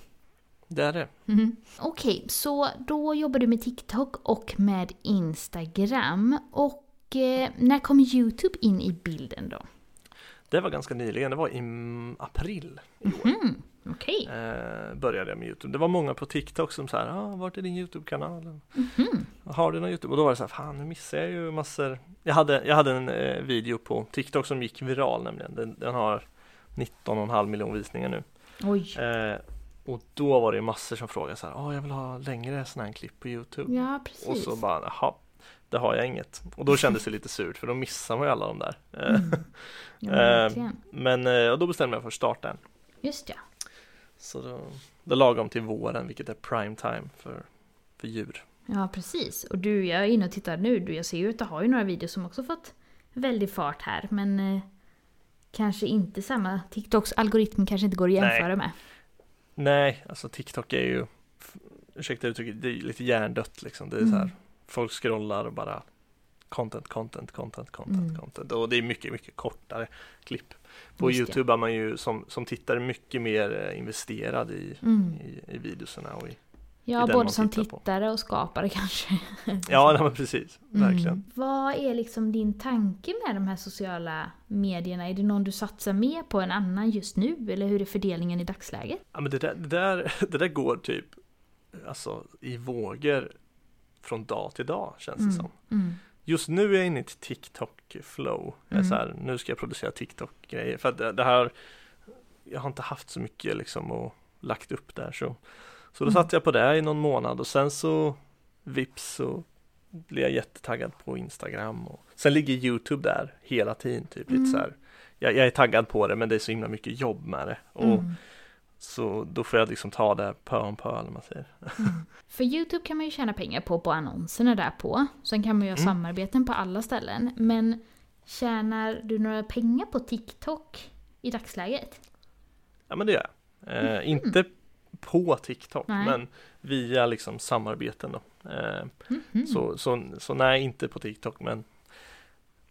Speaker 2: Det är det.
Speaker 1: Mm. Okej, så då jobbar du med TikTok och med Instagram. Och eh, när kom YouTube in i bilden då?
Speaker 2: Det var ganska nyligen, det var i april i år.
Speaker 1: Mm. Okej.
Speaker 2: Eh, började jag med Youtube. Det var många på TikTok som sa ah, vart är din Youtube-kanal?
Speaker 1: Mhm.
Speaker 2: Har du någon Youtube? Och då var det så här, fan nu missar jag ju massor. Jag hade, jag hade en eh, video på TikTok som gick viral nämligen. Den, den har 19,5 miljoner visningar nu.
Speaker 1: Oj.
Speaker 2: Eh, och då var det massor som frågade så här, ah, jag vill ha längre sådana här klipp på Youtube.
Speaker 1: Ja, precis.
Speaker 2: Och så bara, jaha, det har jag inget. Och då kändes det lite surt för då missar man ju alla de där.
Speaker 1: Mm. Ja,
Speaker 2: Eh. Men eh, och då bestämde jag mig för att starta en.
Speaker 1: Just ja.
Speaker 2: Så då, då lagom till våren, vilket är prime time för, för djur.
Speaker 1: Ja, precis. Och du, jag är inne och tittar nu. Du, jag ser ju att du har ju några videos som också fått väldig fart här. Men eh, kanske inte samma. TikToks algoritm kanske inte går att jämföra
Speaker 2: Nej.
Speaker 1: med.
Speaker 2: Nej, alltså TikTok är ju, ursäkta uttrycket, det är lite hjärndött liksom. Det är så här,
Speaker 1: Mm.
Speaker 2: folk scrollar och bara content, content, content, content,
Speaker 1: Mm.
Speaker 2: content. Och det är mycket, mycket kortare klipp. På
Speaker 1: Just det.
Speaker 2: Youtube är man ju som, som tittare mycket mer eh, investerad i,
Speaker 1: Mm.
Speaker 2: i, i videorna och i,
Speaker 1: Ja,
Speaker 2: den
Speaker 1: både som
Speaker 2: tittar på.
Speaker 1: tittare och skapare kanske.
Speaker 2: ja, nej, men precis, verkligen.
Speaker 1: Mm. Vad är liksom din tanke med de här sociala medierna? Är det någon du satsar mer på än annan just nu? Eller hur är fördelningen i dagsläget?
Speaker 2: Ja men det där, det där, det där går typ Alltså i vågor Från dag till dag känns det
Speaker 1: Mm.
Speaker 2: som
Speaker 1: Mm.
Speaker 2: Just nu är jag inne i ett TikTok flow Jag är
Speaker 1: Mm.
Speaker 2: så här, Nu ska jag producera TikTok grejer För att det, det här Jag har inte haft så mycket liksom och lagt upp där så Så då
Speaker 1: Mm.
Speaker 2: satt jag på det i någon månad och sen så Vips så Blev jag jättetaggad på Instagram och Sen ligger Youtube där hela tiden typ
Speaker 1: Mm.
Speaker 2: lite så här jag, jag är taggad på det men det är så himla mycket jobb med det och
Speaker 1: Mm.
Speaker 2: Så då får jag liksom ta det pö om pö eller man säger.
Speaker 1: För YouTube kan man ju tjäna pengar på, på annonserna där på. Sen kan man ju ha
Speaker 2: Mm.
Speaker 1: samarbeten på alla ställen. Men tjänar du några pengar på TikTok i dagsläget?
Speaker 2: Ja men det gör jag. Eh, Inte på TikTok
Speaker 1: Nej.
Speaker 2: men via liksom samarbeten då. Eh,
Speaker 1: Mhm.
Speaker 2: så, så, så nej inte på TikTok men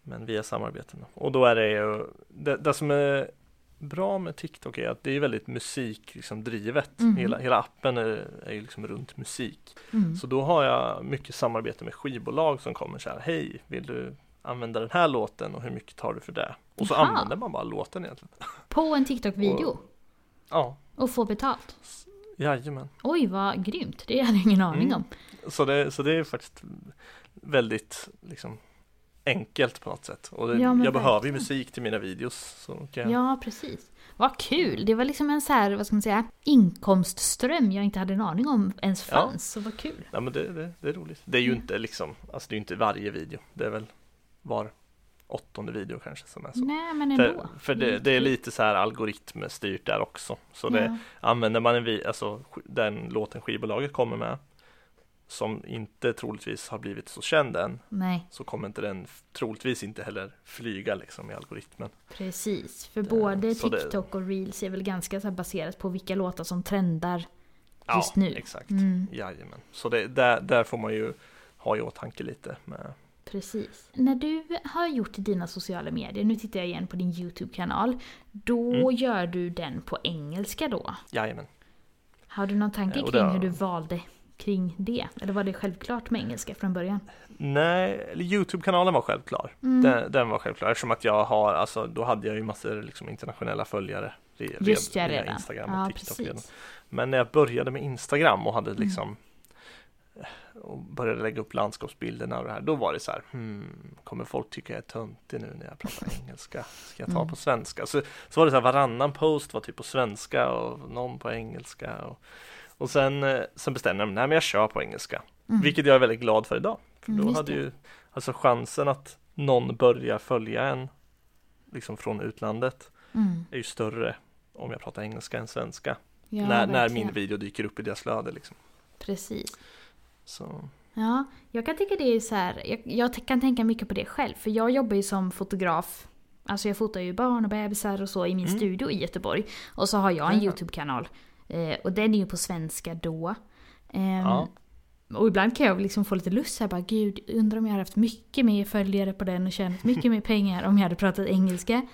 Speaker 2: Men via samarbeten då. Och då är det ju det, det som är bra med TikTok är att det är väldigt musik liksom drivet.
Speaker 1: Mhm.
Speaker 2: Hela, hela appen är, är liksom runt musik.
Speaker 1: Mm.
Speaker 2: Så då har jag mycket samarbete med skivbolag som kommer så här Hej, vill du använda den här låten och hur mycket tar du för det? Och så
Speaker 1: Jaha.
Speaker 2: använder man bara låten egentligen.
Speaker 1: På en TikTok-video?
Speaker 2: Ja,
Speaker 1: Och få betalt?
Speaker 2: jajamän.
Speaker 1: Oj, vad grymt. Det hade jag ingen aning
Speaker 2: Mm.
Speaker 1: om.
Speaker 2: Så det, så det är faktiskt väldigt liksom enkelt på något sätt. Och det,
Speaker 1: Ja,
Speaker 2: jag behöver ju
Speaker 1: verkligen.
Speaker 2: musik till mina videos. Jag,
Speaker 1: Ja, precis. Vad kul! Det var liksom en så här, vad ska man säga, inkomstström jag inte hade en aning om ens
Speaker 2: Ja.
Speaker 1: fanns. Så vad kul.
Speaker 2: ja, men det, det, det är roligt. Det är ju
Speaker 1: Mm.
Speaker 2: inte liksom, alltså det är ju inte varje video. Det är väl var åttonde video kanske som är så.
Speaker 1: Nej, men ändå.
Speaker 2: För, för det, det är lite så här algoritmstyrt där också. Så det,
Speaker 1: Ja.
Speaker 2: använder man en vi, alltså den låten skivbolaget kommer med som inte troligtvis har blivit så känd än
Speaker 1: Nej,
Speaker 2: så kommer inte den troligtvis inte heller flyga liksom i algoritmen.
Speaker 1: precis. För
Speaker 2: Det-
Speaker 1: både
Speaker 2: så det-
Speaker 1: TikTok och Reels är väl ganska så baserat på vilka låtar som trendar just
Speaker 2: ja,
Speaker 1: nu.
Speaker 2: exakt.
Speaker 1: Mm,
Speaker 2: Jajamän. Så det, där, där får man ju ha i åtanke lite med
Speaker 1: precis. När du har gjort dina sociala medier, nu tittar jag igen på din YouTube-kanal, då
Speaker 2: Mm.
Speaker 1: gör du den på engelska då?
Speaker 2: Jajamän.
Speaker 1: Har du någon tanke
Speaker 2: Eh,
Speaker 1: kring hur du valde kring det? Eller var det självklart med engelska från början?
Speaker 2: Nej, Youtube-kanalen var självklar.
Speaker 1: Mm.
Speaker 2: Den, den var självklar eftersom att jag har, alltså då hade jag ju massor liksom internationella följare. re-
Speaker 1: Just
Speaker 2: red-
Speaker 1: ja, redan.
Speaker 2: Instagram
Speaker 1: Ja,
Speaker 2: och TikTok redan. Men när jag började med Instagram och hade
Speaker 1: Mm.
Speaker 2: liksom eh, och började lägga upp landskapsbilderna och det här, då var det så här, hmm, kommer folk tycka jag är töntig nu när jag pratar engelska? Ska jag ta
Speaker 1: Mm.
Speaker 2: på svenska? Så, så var det så här, varannan post var typ på svenska och någon på engelska. Och, och sen, eh, sen bestämde jag mig, nej men jag kör på engelska.
Speaker 1: Mm.
Speaker 2: Vilket jag är väldigt glad för idag. För
Speaker 1: Mm,
Speaker 2: då
Speaker 1: just
Speaker 2: hade ju, alltså chansen att någon börjar följa en liksom från utlandet
Speaker 1: Mm.
Speaker 2: är ju större om jag pratar engelska än svenska.
Speaker 1: Ja,
Speaker 2: när, när min video dyker upp i deras flöde liksom.
Speaker 1: Precis.
Speaker 2: Så,
Speaker 1: Ja, jag kan tycka det är så här, jag, jag kan tänka mycket på det själv. För jag jobbar ju som fotograf. Alltså jag fotar ju barn och bebisar och så i min
Speaker 2: Mm.
Speaker 1: studio i Göteborg. Och så har jag en
Speaker 2: Ja.
Speaker 1: YouTube-kanal. Eh, och den är ju på svenska då. Ehm,
Speaker 2: Ja.
Speaker 1: Och ibland kan jag liksom få lite lust så här bara gud, undrar om jag hade haft mycket mer följare på den och tjänat mycket mer pengar om jag hade pratat engelska.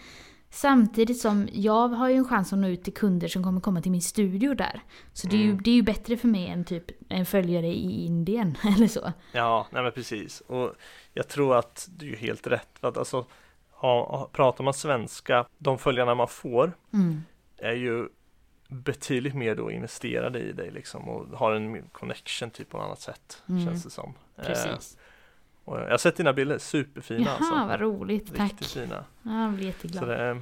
Speaker 1: Samtidigt som jag har ju en chans att nå ut till kunder som kommer komma till min studio där. Så det är, ju,
Speaker 2: Mm.
Speaker 1: det är ju bättre för mig än typ en följare i Indien eller så.
Speaker 2: ja, nej men precis. Och jag tror att du är helt rätt. För att alltså, ha, pratar man svenska, de följarna man får
Speaker 1: Mm.
Speaker 2: är ju betydligt mer då investerade i dig liksom och har en connection typ på ett annat sätt
Speaker 1: Mm.
Speaker 2: känns det som. Eh,
Speaker 1: Precis.
Speaker 2: och jag har sett dina bilder, superfina
Speaker 1: Jaha,
Speaker 2: alltså.
Speaker 1: vad roligt. Tack.
Speaker 2: Riktigt fina.
Speaker 1: Ja, jag blir jätteglad.
Speaker 2: Det, är-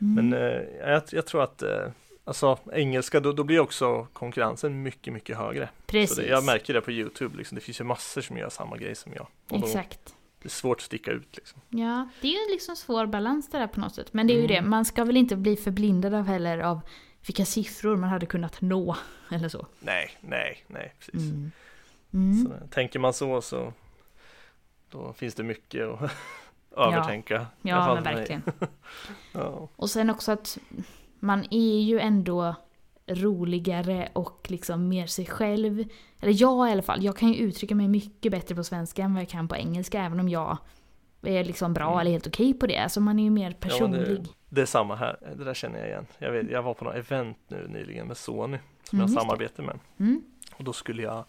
Speaker 1: Mm.
Speaker 2: Men eh, jag, jag tror att eh, Alltså engelska, då, då blir också konkurrensen mycket, mycket högre.
Speaker 1: Precis.
Speaker 2: Det, jag märker det på Youtube, liksom. det finns ju massor som gör samma grej som jag.
Speaker 1: Exakt.
Speaker 2: det är svårt att sticka ut liksom.
Speaker 1: Ja, det är ju en liksom svår balans det där på något sätt. Men det är ju
Speaker 2: Mm.
Speaker 1: det, man ska väl inte bli förblindad av heller av vilka siffror man hade kunnat nå. Eller så.
Speaker 2: Nej, nej, nej, precis.
Speaker 1: Mm. Mm.
Speaker 2: Så, tänker man så så då finns det mycket att övertänka.
Speaker 1: Ja,
Speaker 2: fall
Speaker 1: men verkligen.
Speaker 2: Ja.
Speaker 1: Och sen också att man är ju ändå roligare och liksom mer sig själv. Eller jag i alla fall, jag kan ju uttrycka mig mycket bättre på svenska än vad jag kan på engelska även om jag är liksom bra
Speaker 2: Mm.
Speaker 1: eller helt okej på det. Alltså man är ju mer personlig.
Speaker 2: det, det är samma här, det där känner jag igen. Jag, vet, jag var på något event nu nyligen med Sony som
Speaker 1: Mm,
Speaker 2: jag samarbetar med.
Speaker 1: Mm.
Speaker 2: Och då skulle jag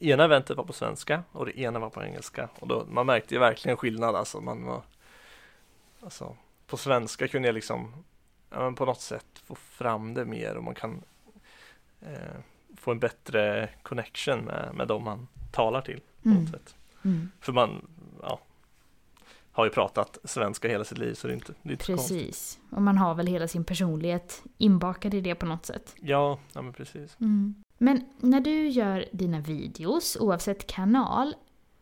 Speaker 2: Ena eventet var på svenska och det ena var på engelska och då, man märkte ju verkligen skillnad alltså. Man var, alltså på svenska kunde jag liksom ja, på något sätt få fram det mer och man kan eh, få en bättre connection med, med de man talar till på
Speaker 1: Mm.
Speaker 2: något sätt.
Speaker 1: Mm.
Speaker 2: För man ja, har ju pratat svenska hela sitt liv så det är inte, det är inte.
Speaker 1: Precis. Och man har väl hela sin personlighet inbakad i det på något sätt.
Speaker 2: Ja, ja men precis.
Speaker 1: Mm. Men när du gör dina videos, oavsett kanal,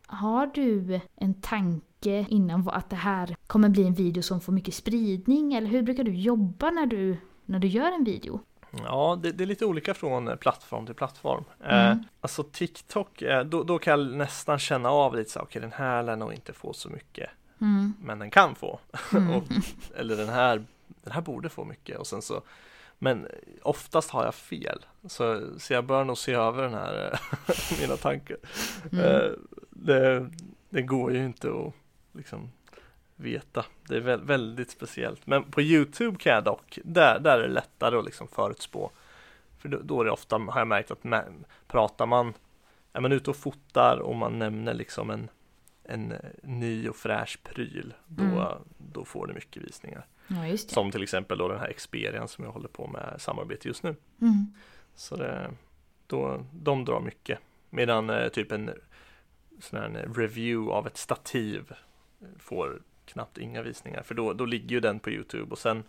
Speaker 1: har du en tanke innan att det här kommer bli en video som får mycket spridning? Eller hur brukar du jobba när du, när du gör en video?
Speaker 2: Ja, det, det är lite olika från eh, plattform till plattform.
Speaker 1: Mm.
Speaker 2: Eh, alltså TikTok, eh, då, då kan jag nästan känna av lite så okej den här lär nog inte få så mycket,
Speaker 1: Mm.
Speaker 2: men den kan få.
Speaker 1: Mm.
Speaker 2: och, eller den här, den här borde få mycket och sen så men oftast har jag fel, så, så jag bör nog se över den här, mina tankar.
Speaker 1: Mm.
Speaker 2: Eh, det, det går ju inte att liksom veta. Det är vä- väldigt speciellt. Men på Youtube kan jag dock, där, där är det lättare att liksom förutspå. För då, då är det ofta, har jag märkt att man, pratar man, är man ute och fotar och man nämner liksom en, en eh, ny och fräsch pryl, då,
Speaker 1: Mm.
Speaker 2: då får det mycket visningar.
Speaker 1: Ja.
Speaker 2: Som till exempel då den här Xperian som jag håller på med samarbete just nu.
Speaker 1: Mm.
Speaker 2: Så det, då, de drar mycket. Medan eh, typ en sån här en review av ett stativ får knappt inga visningar. För då, då ligger ju den på Youtube och sen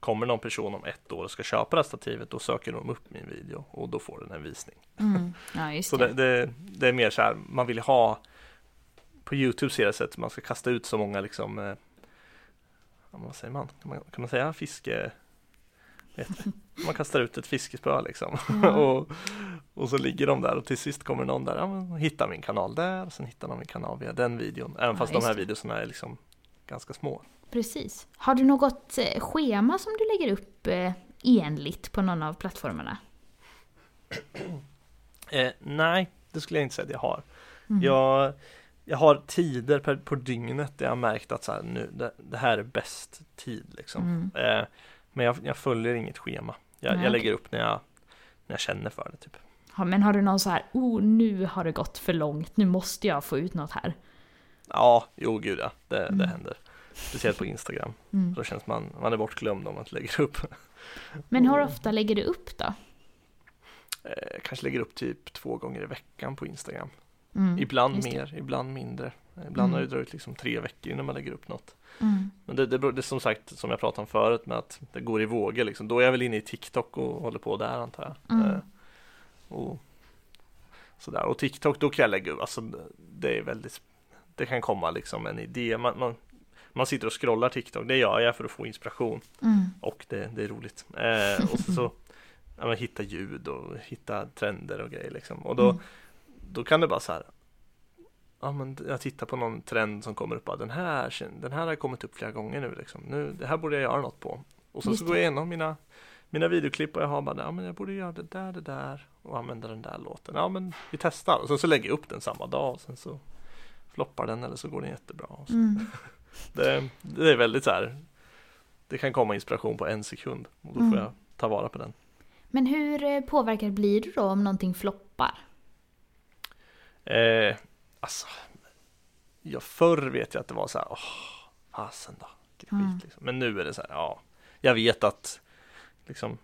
Speaker 2: kommer någon person om ett år och ska köpa det här stativet. Då söker de upp min video och då får den en visning.
Speaker 1: Mm. Ja,
Speaker 2: Så
Speaker 1: det.
Speaker 2: det, det, det är mer så här, man vill ha på Youtube ser det att man ska kasta ut så många liksom eh, vad säger man? Kan man, kan man säga fiske? Man kastar ut ett fiskespö liksom
Speaker 1: Ja.
Speaker 2: och, och så ligger de där och till sist kommer någon där, ja men hittar min kanal där och sen hittar de min kanal via den videon. Även
Speaker 1: Ja,
Speaker 2: fast de här
Speaker 1: det.
Speaker 2: videorna är liksom ganska små.
Speaker 1: Precis. Har du något eh, schema som du lägger upp eh, enligt på någon av plattformarna?
Speaker 2: Eh, nej, det skulle jag inte säga att jag har.
Speaker 1: Mm.
Speaker 2: Jag, jag har tider per, på dygnet där jag har märkt att så här, nu, det, det här är bäst tid liksom.
Speaker 1: Mm.
Speaker 2: Eh, men jag, jag följer inget schema. Jag,
Speaker 1: Nej,
Speaker 2: jag lägger upp när jag, när jag känner för det typ.
Speaker 1: Ja, men har du någon så här, oh nu har det gått för långt, nu måste jag få ut något här?
Speaker 2: Ja, jo gud ja, det,
Speaker 1: Mm.
Speaker 2: det händer. Speciellt på Instagram.
Speaker 1: Mm.
Speaker 2: Då känns man, man är bortglömd om man inte lägger upp.
Speaker 1: Men hur ofta lägger du upp då?
Speaker 2: Eh, kanske lägger upp typ två gånger i veckan på Instagram.
Speaker 1: Mm,
Speaker 2: Ibland mer, ibland mindre. Ibland har det
Speaker 1: Mm.
Speaker 2: dröjt liksom tre veckor innan man lägger upp något.
Speaker 1: Mm.
Speaker 2: Men det, det, det är som sagt, som jag pratade om förut med att det går i vågor liksom. Då är jag väl inne i TikTok och håller på där antar jag.
Speaker 1: Mm.
Speaker 2: Eh, och sådär. Och TikTok, då kan jag lägga upp, alltså det är väldigt, det kan komma liksom en idé. Man, man, man sitter och scrollar TikTok, det gör jag för att få inspiration
Speaker 1: Mm.
Speaker 2: och det, det är roligt. Eh, och så, så ja, hitta ljud och hitta trender och grejer liksom. Och då,
Speaker 1: Mm.
Speaker 2: Då kan det bara så här Ja men jag tittar på någon trend som kommer upp, den här, den här har kommit upp flera gånger nu liksom. nu, det här borde jag göra något på. Och så
Speaker 1: det.
Speaker 2: går jag igenom mina, mina videoklipp och jag har bara, ja men jag borde göra det där, det där och använda den där låten. Ja men vi testar och sen så lägger jag upp den samma dag och sen så floppar den eller så går den jättebra. Så.
Speaker 1: Mm.
Speaker 2: Det, det är väldigt så här, det kan komma inspiration på en sekund och då får
Speaker 1: Mm.
Speaker 2: jag ta vara på den.
Speaker 1: Men hur eh, påverkad blir du då om någonting floppar?
Speaker 2: Eh, alltså, ja, förr vet jag att det var så här, åh, fasen då, vilket
Speaker 1: Mm.
Speaker 2: liksom. Men nu är det så här, ja, jag vet att liksom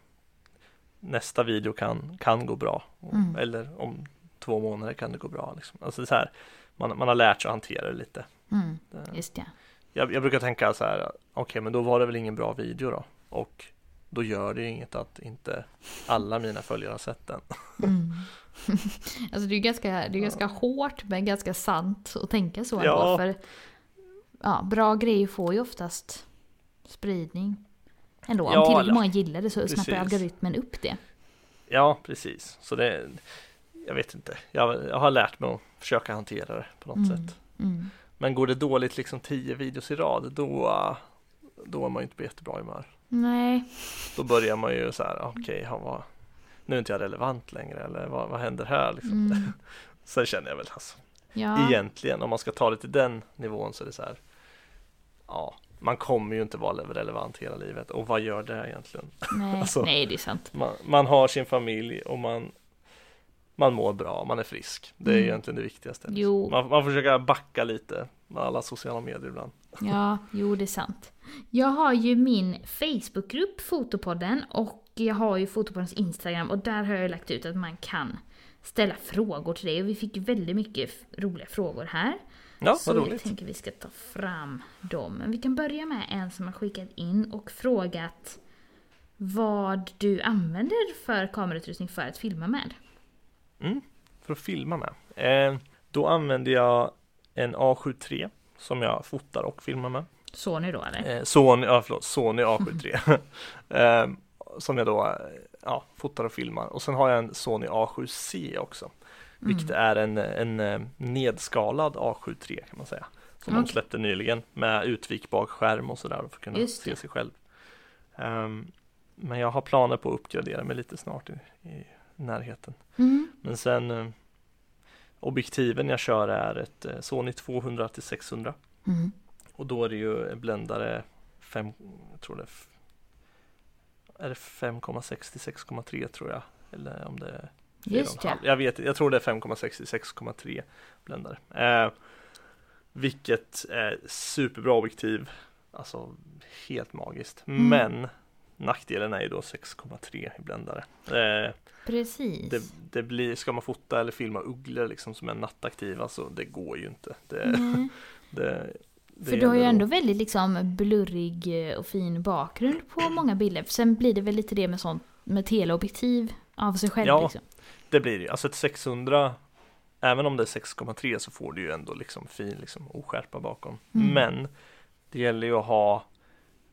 Speaker 2: nästa video kan, kan gå bra.
Speaker 1: Mm.
Speaker 2: Eller om två månader kan det gå bra. Liksom. Alltså så här, man, man har lärt sig att hantera det lite.
Speaker 1: Mm. Just det.
Speaker 2: jag, jag brukar tänka så här, okej men då var det väl ingen bra video då. Och då gör det ju inget att inte alla mina följare har sett den.
Speaker 1: Mm. alltså det är ganska, det är ganska hårt men ganska sant att tänka så
Speaker 2: Ja.
Speaker 1: ändå. För ja, bra grejer får ju oftast spridning. Ändå, om
Speaker 2: Ja,
Speaker 1: tillräckligt
Speaker 2: eller-
Speaker 1: många gillar det så snappar
Speaker 2: Precis.
Speaker 1: algoritmen upp det.
Speaker 2: Ja, precis. Så det, jag vet inte. Jag, jag har lärt mig att försöka hantera det på något
Speaker 1: Mm.
Speaker 2: sätt.
Speaker 1: Mm.
Speaker 2: Men går det dåligt liksom tio videos i rad, då, då är man ju inte på jättebra humör.
Speaker 1: Nej.
Speaker 2: Då börjar man ju så här, okej, vad- nu är inte jag relevant längre, eller vad, vad händer här liksom?
Speaker 1: Mm.
Speaker 2: Sen känner jag väl alltså,
Speaker 1: Ja.
Speaker 2: egentligen, om man ska ta det till den nivån så är det så här, ja, man kommer ju inte vara relevant hela livet. Och vad gör det egentligen?
Speaker 1: Nej.
Speaker 2: Alltså-
Speaker 1: Nej, det är sant.
Speaker 2: Man, man har sin familj och man, man mår bra, man är frisk. Det är
Speaker 1: Mm.
Speaker 2: egentligen det viktigaste.
Speaker 1: Jo.
Speaker 2: Man, man får försöka backa lite med alla sociala medier ibland.
Speaker 1: Ja, jo det är sant. Jag har ju min Facebookgrupp Fotopodden och jag har ju Fotopoddens Instagram och där har jag lagt ut att man kan ställa frågor till dig och vi fick väldigt mycket roliga frågor här.
Speaker 2: Ja,
Speaker 1: så
Speaker 2: vad
Speaker 1: jag
Speaker 2: roligt.
Speaker 1: tänker vi ska ta fram dem. Men vi kan börja med en som har skickat in och frågat vad du använder för kamerautrustning för att filma med.
Speaker 2: Mm, för att filma med. Eh, då använder jag en A7 III som jag fotar och filmar med.
Speaker 1: Sony då eller?
Speaker 2: Eh, Sony, ja, förlåt, Sony A7 III. eh, som jag då eh, ja, fotar och filmar. Och sen har jag en Sony A7C också. Vilket
Speaker 1: Mm.
Speaker 2: är en, en eh, nedskalad A7 III kan man säga. Som de
Speaker 1: Okej.
Speaker 2: släppte nyligen med utvikbar skärm och sådär för att kunna se sig själv. Ehm, men jag har planer på att uppgradera mig lite snart i, i närheten.
Speaker 1: Mm.
Speaker 2: Men sen eh, objektiven jag kör är ett eh, Sony 200 till 600
Speaker 1: Mm.
Speaker 2: och då är det ju bländare 5, jag tror det är, det 5,6 till 6,3 tror jag. Eller om det är
Speaker 1: Just
Speaker 2: 4,5.
Speaker 1: ja.
Speaker 2: Jag vet jag tror det är 5,6 till 6,3 bländare. Eh, vilket är superbra objektiv. Alltså helt magiskt.
Speaker 1: Mm.
Speaker 2: Men nackdelen är ju då 6,3 i bländare. Eh,
Speaker 1: Precis.
Speaker 2: det, det blir, ska man fota eller filma ugglor liksom som är nattaktiva så det går ju inte. Det, det, det
Speaker 1: För du har ju ändå väldigt liksom blurrig eh, och fin bakgrund på många bilder. Sen blir det väl lite det med sånt med teleobjektiv av sig själv
Speaker 2: Ja.
Speaker 1: liksom.
Speaker 2: Det blir det ju. Alltså ett 600 Även om det är 6,3 så får du ju ändå liksom fin liksom oskärpa bakom.
Speaker 1: Mm.
Speaker 2: Men det gäller ju att ha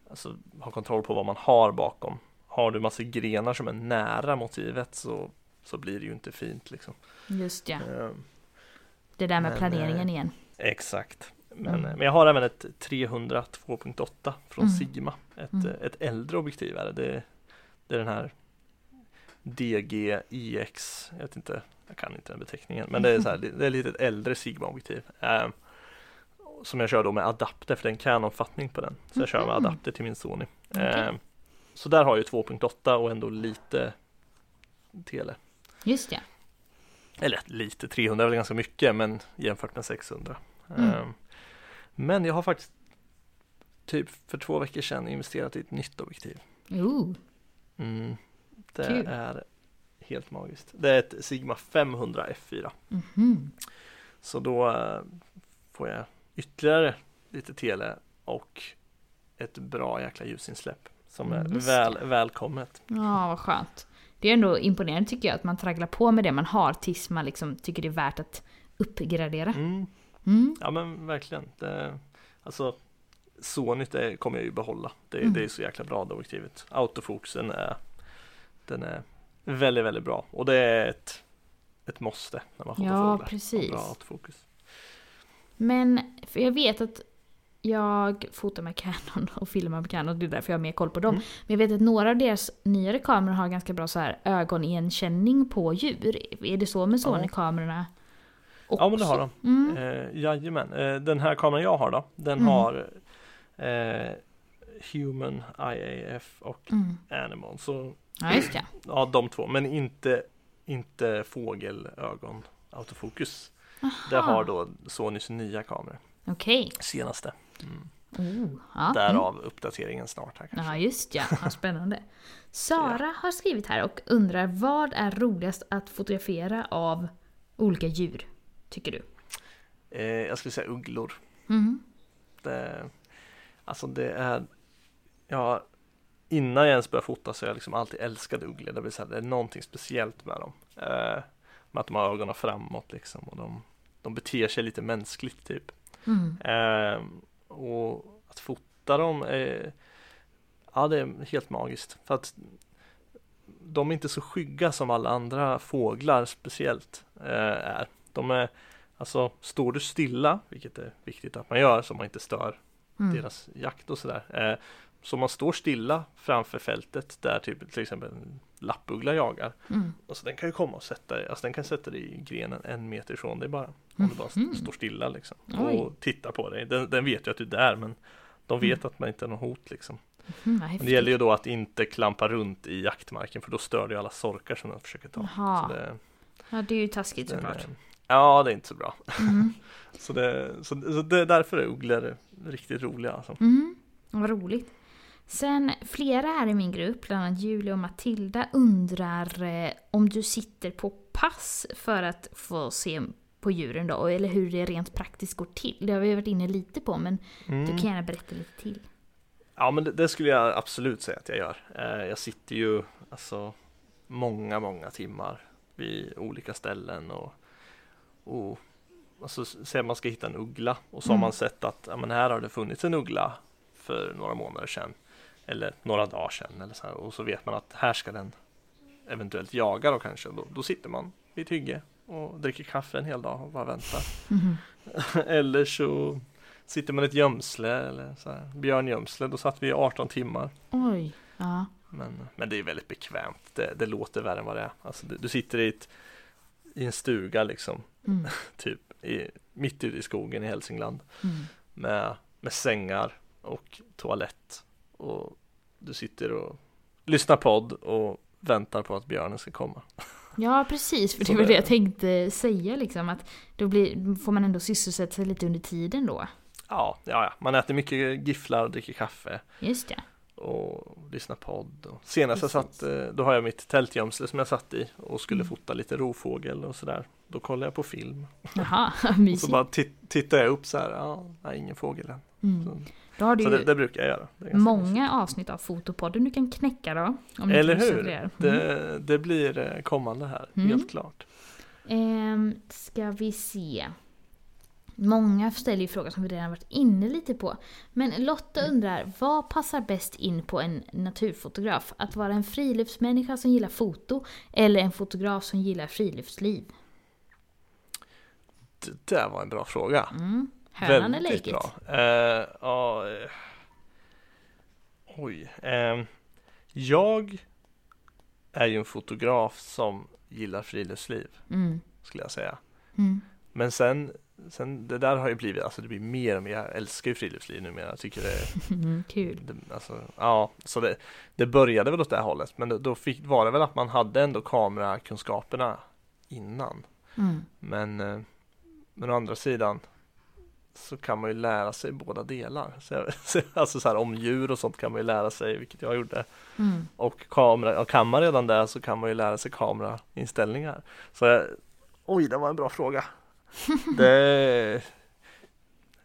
Speaker 2: Alltså ha kontroll på vad man har bakom. Har du massa grenar som är nära motivet så, så blir det ju inte fint liksom.
Speaker 1: Just ja.
Speaker 2: Ehm,
Speaker 1: Det där med
Speaker 2: Men,
Speaker 1: planeringen
Speaker 2: eh,
Speaker 1: igen.
Speaker 2: Exakt. Men,
Speaker 1: Mm.
Speaker 2: men jag har även ett 300 2.8 från
Speaker 1: Mm.
Speaker 2: Sigma. Ett,
Speaker 1: Mm.
Speaker 2: ett äldre objektiv är det. det. Det är den här DG IX. Jag vet inte, jag kan inte den beteckningen. Men det är, så här, det är lite ett äldre Sigma-objektiv. Eh, som jag kör då med adapter för det är en Canon-fattning på den. Så jag kör med
Speaker 1: Mhm.
Speaker 2: adapter till min Sony.
Speaker 1: Okej.
Speaker 2: Eh, så där har jag ju 2.8 och ändå lite tele.
Speaker 1: Just ja.
Speaker 2: Eller lite, 300 är väl ganska mycket men jämfört med 600.
Speaker 1: Mm.
Speaker 2: Ehm, Men jag har faktiskt typ för två veckor sedan investerat i ett nytt objektiv.
Speaker 1: Ooh.
Speaker 2: Mm, det
Speaker 1: Kul.
Speaker 2: är helt magiskt. Det är ett Sigma 500 F4.
Speaker 1: Mhm.
Speaker 2: Så då eh, får jag ytterligare lite tele och ett bra jäkla ljusinsläpp som är väl, välkommet.
Speaker 1: Ja, vad skönt. Det är ändå imponerande tycker jag att man tragglar på med det man har tills man liksom tycker det är värt att uppgradera.
Speaker 2: Mm,
Speaker 1: Mm.
Speaker 2: ja men verkligen. Det, alltså Sony det kommer jag ju behålla. Det,
Speaker 1: Mm.
Speaker 2: det är så jäkla bra det objektivet. Autofokusen är Den är väldigt, väldigt bra och det är ett Ett måste när man fotar
Speaker 1: Ja,
Speaker 2: fåglar.
Speaker 1: precis.
Speaker 2: Bra autofokus.
Speaker 1: Men för jag vet att jag fotar med Canon och filmar med Canon, det är därför jag har mer koll på dem.
Speaker 2: Mm.
Speaker 1: Men jag vet att några av deras nyare kameror har ganska bra så här ögonigenkänning på djur. Är det så med
Speaker 2: Ja.
Speaker 1: Sony-kamerorna?
Speaker 2: Ja men det har de.
Speaker 1: Mm.
Speaker 2: Eh, jajamän. Eh, den här kameran jag har då, den
Speaker 1: Mm.
Speaker 2: har eh, Human IAF och
Speaker 1: Mm.
Speaker 2: Animal. Så
Speaker 1: Ja, just det.
Speaker 2: ja, de två, men inte, inte fågelögon autofokus. Det
Speaker 1: Aha.
Speaker 2: har då Sonys nya kameror,
Speaker 1: Okej.
Speaker 2: senaste. Mm.
Speaker 1: Oh, ja. Mm.
Speaker 2: Därav uppdateringen snart här kanske.
Speaker 1: Ja, just ja. ja spännande. Sara har skrivit här och undrar vad är roligast att fotografera av olika djur? Tycker du?
Speaker 2: Eh, jag skulle säga ugglor.
Speaker 1: Mm.
Speaker 2: Det, alltså det är, ja, innan jag ens började fota så har jag liksom alltid älskat ugglor. Det, här, det är någonting speciellt med dem. Eh, med att de har ögonen framåt liksom och de, de beter sig lite mänskligt typ.
Speaker 1: Mm.
Speaker 2: Eh, och att fota dem är, ja det är helt magiskt. För att de är inte så skygga som alla andra fåglar speciellt eh, är. De är, alltså står du stilla, vilket är viktigt att man gör så man inte stör
Speaker 1: Mm.
Speaker 2: deras jakt och sådär. Eh, så man står stilla framför fältet där typ till exempel en lappuggla jagar.
Speaker 1: Mm.
Speaker 2: Alltså den kan ju komma och sätta dig, alltså den kan sätta dig i grenen en meter ifrån dig bara. Om du bara
Speaker 1: Mhm.
Speaker 2: står stilla liksom.
Speaker 1: Oj.
Speaker 2: Och tittar på dig. Den, den vet ju att du är där men de vet
Speaker 1: Mm.
Speaker 2: att man inte är något hot liksom.
Speaker 1: Mm,
Speaker 2: Men det gäller ju då att inte klampa runt i jaktmarken för då stör det alla sorkar som de försöker ta.
Speaker 1: Jaha.
Speaker 2: Det,
Speaker 1: Ja, det är ju taskigt
Speaker 2: den,
Speaker 1: såklart.
Speaker 2: Ja, det är inte så bra.
Speaker 1: Mm.
Speaker 2: Så, det, så, så det, därför är ugglor riktigt roliga alltså.
Speaker 1: Mm. Vad roligt. Sen flera här i min grupp, bland annat Julia och Matilda, undrar eh, om du sitter på pass för att få se på djuren då, eller hur det rent praktiskt går till. Det har vi varit inne lite på, men
Speaker 2: Mm.
Speaker 1: du kan gärna berätta lite till.
Speaker 2: Ja men det, det skulle jag absolut säga att jag gör. Eh, jag sitter ju alltså många, många timmar vid olika ställen och, och alltså, säg man ska hitta en uggla och så har
Speaker 1: Mm.
Speaker 2: man sett att ja, men här har det funnits en uggla för några månader sedan eller några dagar sedan eller så här, och så vet man att här ska den eventuellt jaga då kanske. Då, då sitter man vid ett hygge och dricker kaffe en hel dag och bara väntar.
Speaker 1: Mhm.
Speaker 2: eller så sitter man i ett gömsle eller så här, björngömsle. Då satt vi i 18 timmar.
Speaker 1: Oj. Ja.
Speaker 2: Men, men det är väldigt bekvämt. Det, det låter värre än vad det är. Alltså, du, du sitter i, ett, i en stuga liksom,
Speaker 1: Mm.
Speaker 2: typ i, mitt ute i skogen i Hälsingland
Speaker 1: Mm.
Speaker 2: med, med sängar och toalett. Och du sitter och lyssnar podd och väntar på att björnen ska komma.
Speaker 1: Ja, precis. För det var
Speaker 2: det-
Speaker 1: det jag tänkte säga, liksom. Att då blir, får man ändå sysselsätta sig lite under tiden då.
Speaker 2: Ja, ja, ja. man äter mycket gifflar och dricker kaffe.
Speaker 1: Just det.
Speaker 2: Och lyssna podd. Och senast jag
Speaker 1: Precis.
Speaker 2: satt, eh, då har jag mitt tältgömsle som jag satt i och skulle
Speaker 1: Mm.
Speaker 2: fota lite rovfågel och sådär. Då kollade jag på film.
Speaker 1: Jaha,
Speaker 2: Och
Speaker 1: mysigt.
Speaker 2: så bara tit- tittade jag upp så här, ja, nej, ingen fågel än.
Speaker 1: Mm.
Speaker 2: Så,
Speaker 1: Då har du
Speaker 2: så det, det brukar jag göra. Ganska mysigt.
Speaker 1: många avsnitt av Fotopodden du kan knäcka då.
Speaker 2: Eller hur?
Speaker 1: det. Mm.
Speaker 2: Det, det blir eh, kommande här,
Speaker 1: Mm.
Speaker 2: helt klart.
Speaker 1: Ehm, ska vi se. Många ställer ju frågor som vi redan varit inne lite på. Men Lotta
Speaker 2: Mm.
Speaker 1: undrar, vad passar bäst in på en naturfotograf? Att vara en friluftsmänniska som gillar foto eller en fotograf som gillar friluftsliv?
Speaker 2: Det där var en bra fråga.
Speaker 1: Mm. Hönan
Speaker 2: Väldigt
Speaker 1: ägget?
Speaker 2: bra. Eh, ja, eh, oj. ehm, jag är ju en fotograf som gillar friluftsliv,
Speaker 1: Mm.
Speaker 2: skulle jag säga.
Speaker 1: Mm.
Speaker 2: Men sen, sen det där har ju blivit, alltså det blir mer och mer, jag älskar ju friluftsliv numera, jag tycker det,
Speaker 1: Mm, kul.
Speaker 2: det alltså, ja, så det, det började väl åt det här hållet, men då, då fick, var det väl att man hade ändå kamerakunskaperna innan.
Speaker 1: Mm.
Speaker 2: Men, eh, men å andra sidan så kan man ju lära sig båda delar. Så, alltså så här om djur och sånt kan man ju lära sig, vilket jag gjorde.
Speaker 1: Mm.
Speaker 2: Och kamera, och kan man redan där så kan man ju lära sig kamerainställningar. Så jag, oj, det var en bra fråga. Det,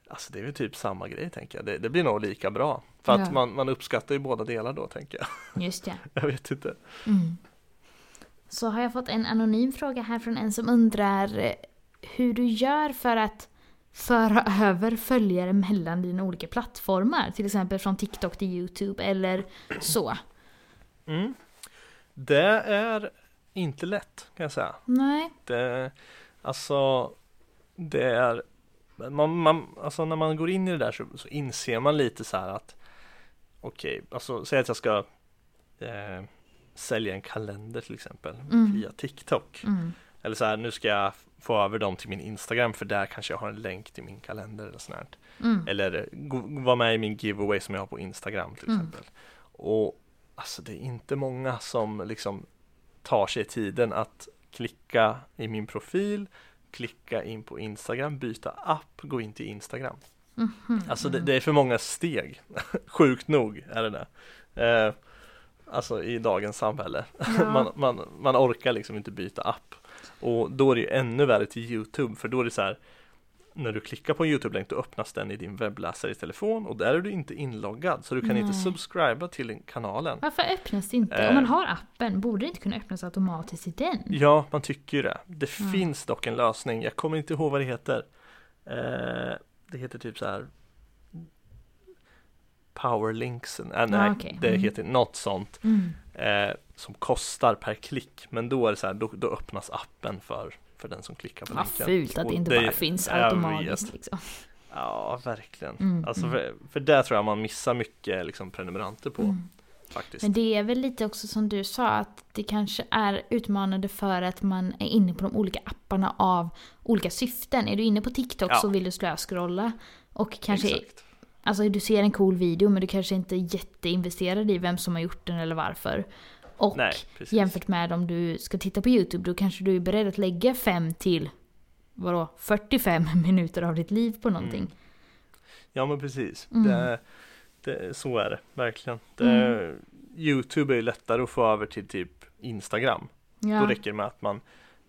Speaker 2: alltså det är väl typ samma grej tänker jag. Det, det blir nog lika bra. För att
Speaker 1: Ja.
Speaker 2: man, man uppskattar ju båda delar då tänker jag.
Speaker 1: Just det.
Speaker 2: Jag vet inte.
Speaker 1: Mm. Så har jag fått en anonym fråga här från en som undrar eh, hur du gör för att föra över följare mellan dina olika plattformar? Till exempel från TikTok till YouTube eller så.
Speaker 2: Mm. Det är inte lätt kan jag säga.
Speaker 1: Nej.
Speaker 2: Det, alltså, det är man, man, alltså när man går in i det där så, så inser man lite så här att Okej, okay, alltså säg att jag ska eh, sälja en kalender till exempel
Speaker 1: Mm.
Speaker 2: via TikTok.
Speaker 1: Mm.
Speaker 2: Eller så här, nu ska jag få över dem till min Instagram för där kanske jag har en länk till min kalender eller sånt.
Speaker 1: Mm.
Speaker 2: Eller gå- vara med i min giveaway som jag har på Instagram till
Speaker 1: Mm.
Speaker 2: exempel. Och alltså det är inte många som liksom tar sig tiden att klicka i min profil, klicka in på Instagram, byta app, gå in till Instagram.
Speaker 1: Mhm.
Speaker 2: Alltså det, det är för många steg. Sjukt nog är det det. Eh, alltså i dagens samhälle.
Speaker 1: Ja.
Speaker 2: man, man, man orkar liksom inte byta app. Och då är det ju ännu värre till Youtube för då är det så här när du klickar på en Youtube-länk då öppnas den i din webbläsare i telefon och där är du inte inloggad så du kan inte
Speaker 1: Nej.
Speaker 2: subscriba till kanalen.
Speaker 1: Varför öppnas det inte?
Speaker 2: Eh.
Speaker 1: Om man har appen, borde det inte kunna öppnas automatiskt i den?
Speaker 2: Ja, man tycker ju det. Det
Speaker 1: Mm.
Speaker 2: finns dock en lösning. Jag kommer inte ihåg vad det heter. Eh, det heter typ så här Powerlinks. Äh, nej,
Speaker 1: Ah, okej.
Speaker 2: det
Speaker 1: Mm.
Speaker 2: heter något sånt
Speaker 1: Mm.
Speaker 2: eh, som kostar per klick. Men då är det så här, då, då öppnas appen för, för den som klickar på
Speaker 1: Vad
Speaker 2: länken.
Speaker 1: fult att det inte
Speaker 2: det-
Speaker 1: bara finns automatiskt liksom.
Speaker 2: Ja, verkligen.
Speaker 1: Mm,
Speaker 2: Alltså
Speaker 1: mm.
Speaker 2: för, för där tror jag man missar mycket liksom, prenumeranter på
Speaker 1: Mm.
Speaker 2: faktiskt.
Speaker 1: Men det är väl lite också som du sa att det kanske är utmanande för att man är inne på de olika apparna av olika syften. Är du inne på TikTok
Speaker 2: Ja.
Speaker 1: så vill du slöskrolla och kanske
Speaker 2: Exakt.
Speaker 1: Alltså du ser en cool video men du kanske inte är jätteinvesterad i vem som har gjort den eller varför. Och
Speaker 2: Nej,
Speaker 1: jämfört med om du ska titta på YouTube då kanske du är beredd att lägga 5 till vadå, 45 minuter av ditt liv på någonting.
Speaker 2: Mm. Ja men precis,
Speaker 1: Mm.
Speaker 2: det, det, så är det verkligen. Det, Youtube är ju lättare att få över till typ Instagram.
Speaker 1: Ja.
Speaker 2: Då räcker det med att man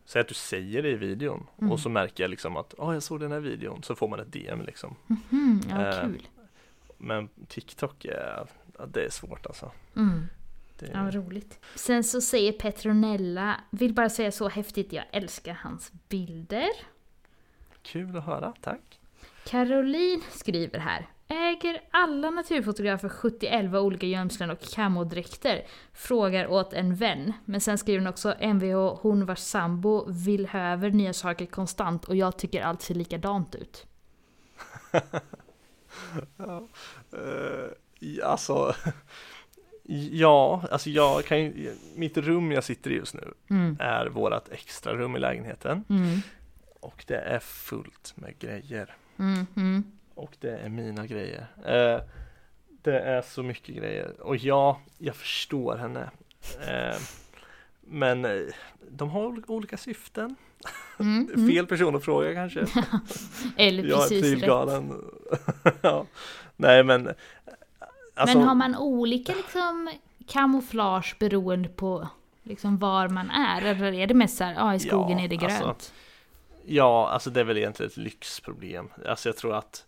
Speaker 2: Säg att du säger det i videon
Speaker 1: Mm.
Speaker 2: och så märker jag liksom att oh, jag såg den här videon så får man ett DM liksom.
Speaker 1: Mhm, ja,
Speaker 2: Eh,
Speaker 1: kul.
Speaker 2: Men TikTok är, det är svårt alltså.
Speaker 1: Mm.
Speaker 2: Det,
Speaker 1: Ja, vad roligt. Sen så säger Petronella, vill bara säga så häftigt, jag älskar hans bilder.
Speaker 2: Kul att höra, tack.
Speaker 1: Caroline skriver här. Äger alla naturfotografer 71 olika gömslen och kamodräkter? Frågar åt en vän. Men sen skriver hon också Mvh, hon vars sambo vill höver nya saker konstant och jag tycker allt ser likadant ut.
Speaker 2: Ja, eh, ja, alltså Ja, alltså jag kan ju, mitt rum jag sitter i just nu
Speaker 1: Mm.
Speaker 2: är vårat extra rum i lägenheten
Speaker 1: Mm.
Speaker 2: och det är fullt med grejer
Speaker 1: Mm. Mm.
Speaker 2: och det är mina grejer. Eh, det är så mycket grejer och ja, jag förstår henne. Eh, men eh, de har ol- olika syften.
Speaker 1: Mm. Mm.
Speaker 2: Fel person att fråga kanske.
Speaker 1: Eller
Speaker 2: Jag är
Speaker 1: precis rätt.
Speaker 2: ja. Nej men alltså,
Speaker 1: Men har man olika liksom kamouflage beroende på liksom var man är? Eller är det mest såhär, ja i skogen
Speaker 2: Ja,
Speaker 1: är det grönt?
Speaker 2: alltså, Ja, alltså det är väl egentligen ett lyxproblem. Alltså jag tror att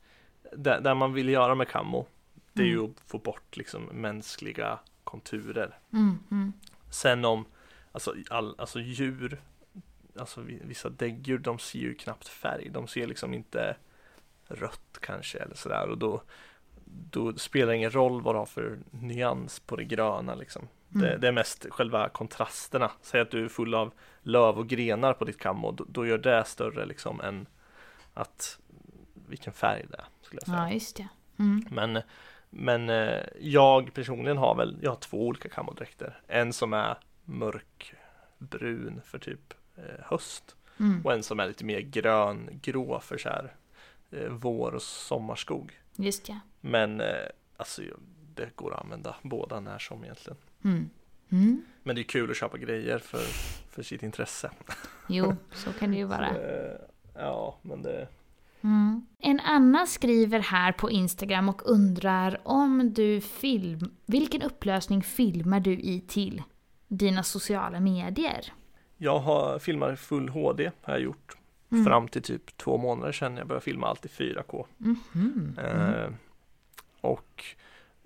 Speaker 2: det, det man vill göra med kammo det är ju
Speaker 1: Mm.
Speaker 2: att få bort liksom mänskliga konturer.
Speaker 1: Mm. Mm.
Speaker 2: Sen om alltså, all, alltså djur, alltså vi- vissa däggdjur, de ser ju knappt färg. De ser liksom inte rött kanske eller sådär och då, då spelar det ingen roll vad du har för nyans på det gröna liksom. Det,
Speaker 1: Mm.
Speaker 2: det är mest själva kontrasterna. Säg att du är full av löv och grenar på ditt kammo, då, då gör det större liksom än att vilken färg det är. Skulle jag säga.
Speaker 1: Ja, just det. Mm.
Speaker 2: Men, men eh, jag personligen har väl, jag har två olika kammodräkter. En som är mörkbrun för typ eh, höst
Speaker 1: Mm.
Speaker 2: och en som är lite mer grön-grå för så här eh, vår och sommarskog.
Speaker 1: Just ja.
Speaker 2: Men eh, alltså det går att använda båda när som egentligen.
Speaker 1: Mm. Mm.
Speaker 2: Men det är kul att köpa grejer för, för sitt intresse.
Speaker 1: Jo, så kan det ju vara.
Speaker 2: Eh, ja, men det
Speaker 1: Mm. En annan skriver här på Instagram och undrar om du film... Vilken upplösning filmar du i till dina sociala medier?
Speaker 2: Jag har filmat i full HD har jag gjort
Speaker 1: Mm.
Speaker 2: fram till typ två månader sedan jag började filma allt i 4K.
Speaker 1: Mhm.
Speaker 2: Eh, och